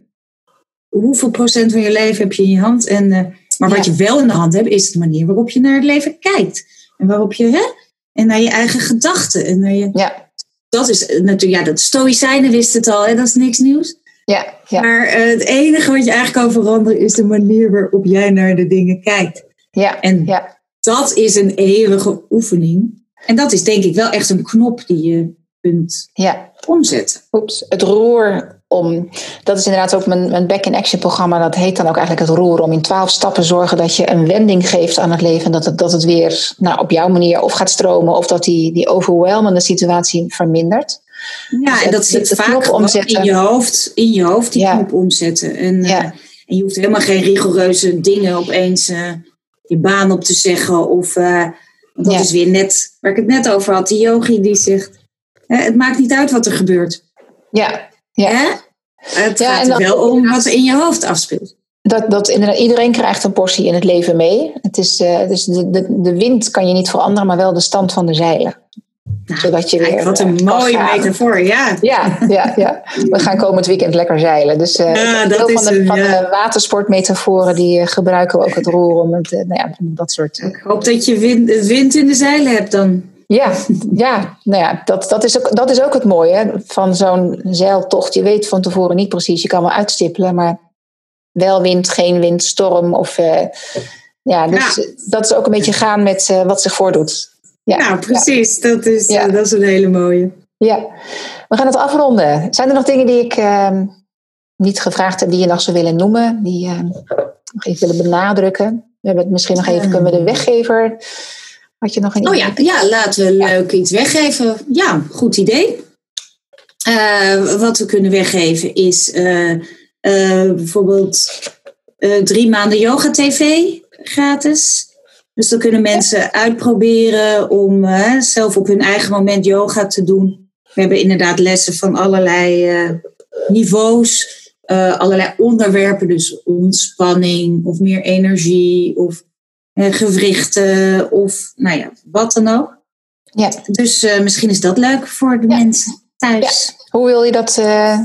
hoeveel procent van je leven heb je in je hand? En, eh, maar wat je wel in de hand hebt, is de manier waarop je naar het leven kijkt. En waarop je, hè? En naar je eigen gedachten. En naar je, ja. Dat is natuurlijk, ja, dat Stoïcijnen wist het al, hè? dat is niks nieuws. Ja, ja. Maar uh, het enige wat je eigenlijk kan veranderen is de manier waarop jij naar de dingen kijkt. Ja, en ja. dat is een eeuwige oefening. En dat is denk ik wel echt een knop die je kunt ja. omzetten. Oeps, het roer om. Dat is inderdaad ook mijn, mijn back-in-action programma. Dat heet dan ook eigenlijk het roer om in twaalf stappen zorgen dat je een wending geeft aan het leven. Dat het, dat het weer nou, op jouw manier of gaat stromen of dat die, die overwhelmende situatie vermindert. Ja, dus en dat zit vaak omzetten. in je hoofd, in je hoofd die knop omzetten. En, ja. uh, en je hoeft helemaal geen rigoureuze dingen opeens uh, je baan op te zeggen of. Uh, dat is weer net waar ik het net over had. Die yogi die zegt: het maakt niet uit wat er gebeurt. Ja. ja. Het gaat er wel om wat er in je hoofd afspeelt. Dat, dat iedereen krijgt een portie in het leven mee. Het is, uh, dus de, de, de wind kan je niet veranderen, maar wel de stand van de zeilen. Nou, Zodat je weer, wat een uh, mooie metafoor, ja. ja. Ja, ja, We gaan komend weekend lekker zeilen. Dus uh, ja, dat van, de, van de watersportmetaforen die gebruiken we ook het roer om het, nou ja, dat soort. Ik hoop dat je wind, wind in de zeilen hebt dan. Ja, ja, nou ja dat, dat, is ook, dat is ook het mooie van zo'n zeiltocht. Je weet van tevoren niet precies, je kan wel uitstippelen, maar wel wind, geen wind, storm. Of, uh, ja, dus dat is ook een beetje gaan met uh, wat zich voordoet. Ja, nou, precies. Dat, is, uh, dat is een hele mooie. Ja, we gaan het afronden. Zijn er nog dingen die ik ehm, niet gevraagd heb, die je nog zou willen noemen, die je nog even willen benadrukken? We hebben het misschien nog even, kunnen we de weggever had je nog een Oh ja, ja laten we leuk iets weggeven. Ja, goed idee. Uh, wat we kunnen weggeven is uh, uh, bijvoorbeeld drie maanden yoga tv gratis. Dus dan kunnen mensen uitproberen om zelf op hun eigen moment yoga te doen. We hebben inderdaad lessen van allerlei niveaus, allerlei onderwerpen. Dus ontspanning of meer energie of gewrichten of nou ja, wat dan ook. Ja. Dus uh, misschien is dat leuk voor de mensen thuis. Ja. Hoe wil je dat? Uh,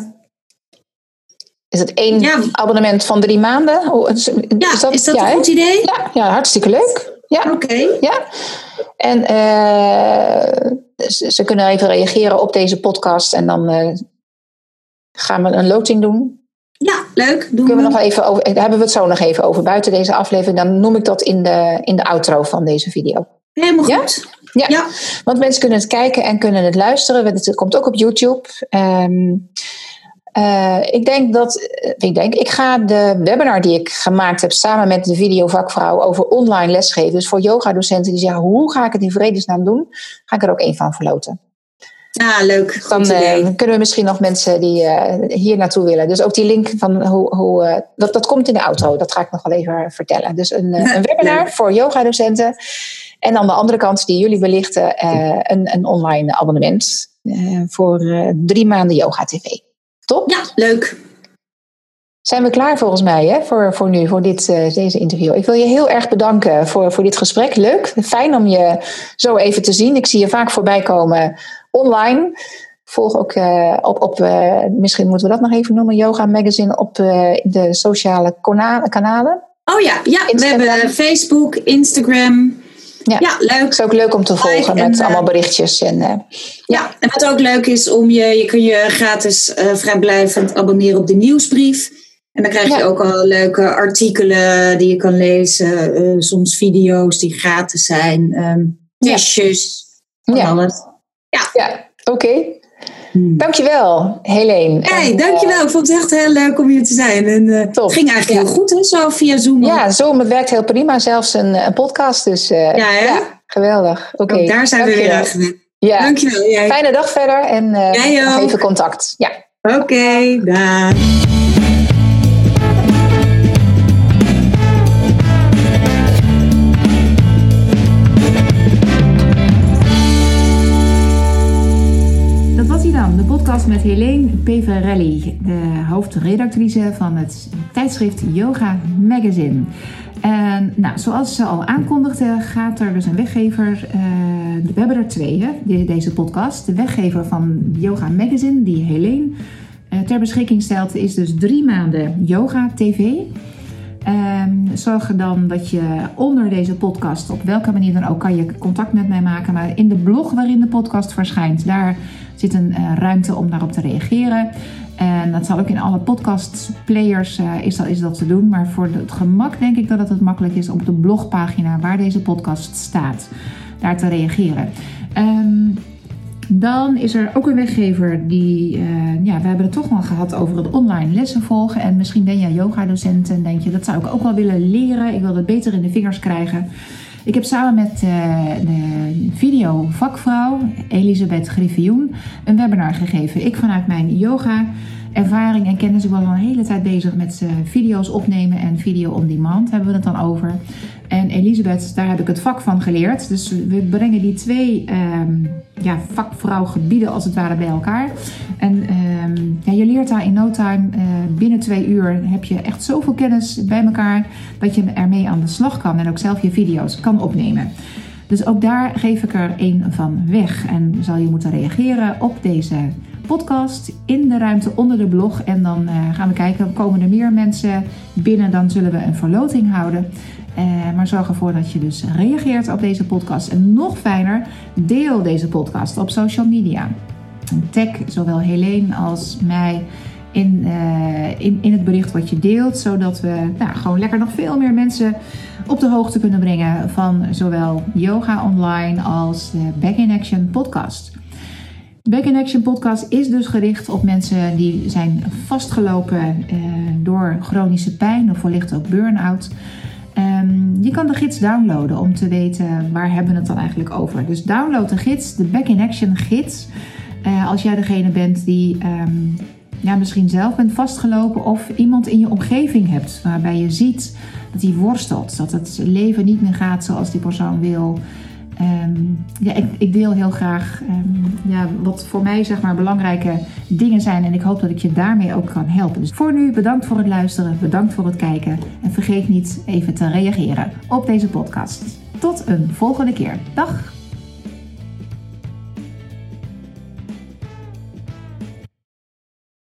is het één ja. abonnement van drie maanden? Hoe, is, ja, is dat, is dat een goed idee? Ja, ja, hartstikke leuk. Ja. Oké. Ja. En ze, ze, kunnen even reageren op deze podcast en dan gaan we een loting doen. Ja, leuk. Doen Kunnen we, nog even over, daar hebben we het zo nog even over. Buiten deze aflevering, dan noem ik dat in de, in de outro van deze video. Helemaal goed. Ja? ja? want mensen kunnen het kijken en kunnen het luisteren. Het komt ook op YouTube. Um, uh, ik denk dat, eh, ik denk, ik ga de webinar die ik gemaakt heb samen met de videovakvrouw over online lesgeven. Dus voor yoga-docenten die zeggen, hoe ga ik het in vredesnaam doen? Ga ik er ook één van verloten. Ah, leuk. Dan uh, kunnen we misschien nog mensen die uh, hier naartoe willen. Dus ook die link van hoe. hoe uh, dat, dat komt in de auto. Dat ga ik nog wel even vertellen. Dus een, een webinar voor yoga-docenten. En aan de andere kant, die jullie belichten, een, een online abonnement. voor drie maanden Yoga TV. Top? Ja, leuk. Zijn we klaar volgens mij hè, voor, voor nu, voor dit, deze interview? Ik wil je heel erg bedanken voor, voor dit gesprek. Leuk, fijn om je zo even te zien. Ik zie je vaak voorbij komen online. Volg ook uh, op, op uh, misschien moeten we dat nog even noemen, Yoga Magazine op uh, de sociale kanalen. Oh ja, ja we hebben Facebook, Instagram. Ja, ja, leuk. Het is ook leuk om te volgen met allemaal berichtjes. En, ja. ja, en wat ook leuk is, om je, je kun je gratis vrijblijvend abonneren op de nieuwsbrief. En dan krijg je ook al leuke artikelen die je kan lezen. soms video's die gratis zijn. Um, testjes, ja. alles. Ja, ja oké. Okay. Hmm. Dankjewel, Helene. Hey, en, dankjewel. Ik vond het echt heel leuk om hier te zijn. En, uh, het ging eigenlijk heel goed, hè, zo via Zoom. Ja, Zoom, het werkt heel prima. Zelfs een, een podcast. Dus uh, ja, ja, geweldig. Oké. Daar zijn dankjewel. we weer aan gewend. Ja. Dankjewel. Jij. Fijne dag verder en uh, nog even contact. Ja. Oké, okay, dag. Met Helene Peverelli, de hoofdredactrice van het tijdschrift Yoga Magazine. En nou, zoals ze al aankondigde, gaat er dus een weggever. Uh, we hebben er twee, hè, deze podcast. De weggever van Yoga Magazine, die Helene uh, ter beschikking stelt, is dus drie maanden Yoga TV. Um, zorg er dan dat je onder deze podcast, op welke manier dan ook, kan je contact met mij maken. Maar in de blog waarin de podcast verschijnt, daar zit een uh, ruimte om daarop te reageren. En dat zal ook in alle podcastplayers uh, is, dat, is dat te doen. Maar voor het gemak denk ik dat het makkelijk is om op de blogpagina waar deze podcast staat, daar te reageren. Um, dan is er ook een weggever die, uh, ja, we hebben het toch wel gehad over het online lessen volgen. En misschien ben jij yoga-docent en denk je, dat zou ik ook wel willen leren. Ik wil het beter in de vingers krijgen. Ik heb samen met uh, de video-vakvrouw Elisabeth Griffioen een webinar gegeven. Ik vanuit mijn yoga ervaring en kennis. Ik was al een hele tijd bezig met uh, video's opnemen en video on demand hebben we het dan over. En Elisabeth, daar heb ik het vak van geleerd. Dus we brengen die twee um, ja, vakvrouwgebieden als het ware bij elkaar. En um, ja, je leert daar in no time, uh, binnen twee uur heb je echt zoveel kennis bij elkaar dat je ermee aan de slag kan en ook zelf je video's kan opnemen. Dus ook daar geef ik er een van weg. En zal je moeten reageren op deze podcast in de ruimte onder de blog. En dan uh, gaan we kijken, komen er meer mensen binnen, dan zullen we een verloting houden. Uh, maar zorg ervoor dat je dus reageert op deze podcast. En nog fijner, deel deze podcast op social media. Tag zowel Helene als mij in, uh, in, in het bericht wat je deelt. Zodat we nou, gewoon lekker nog veel meer mensen op de hoogte kunnen brengen van zowel yoga online als de Back in Action podcast. Back in Action podcast is dus gericht op mensen die zijn vastgelopen uh, door chronische pijn of wellicht ook burn-out. Um, je kan de gids downloaden om te weten waar hebben we het dan eigenlijk over. Dus download de gids, de Back in Action gids. Uh, als jij degene bent die um, ja, misschien zelf bent vastgelopen of iemand in je omgeving hebt waarbij je ziet dat hij worstelt, dat het leven niet meer gaat zoals die persoon wil. Um, ja, ik, ik, deel heel graag um, ja, wat voor mij zeg maar belangrijke dingen zijn. En ik hoop dat ik je daarmee ook kan helpen. Dus voor nu bedankt voor het luisteren, bedankt voor het kijken. En vergeet niet even te reageren op deze podcast. Tot een volgende keer. Dag!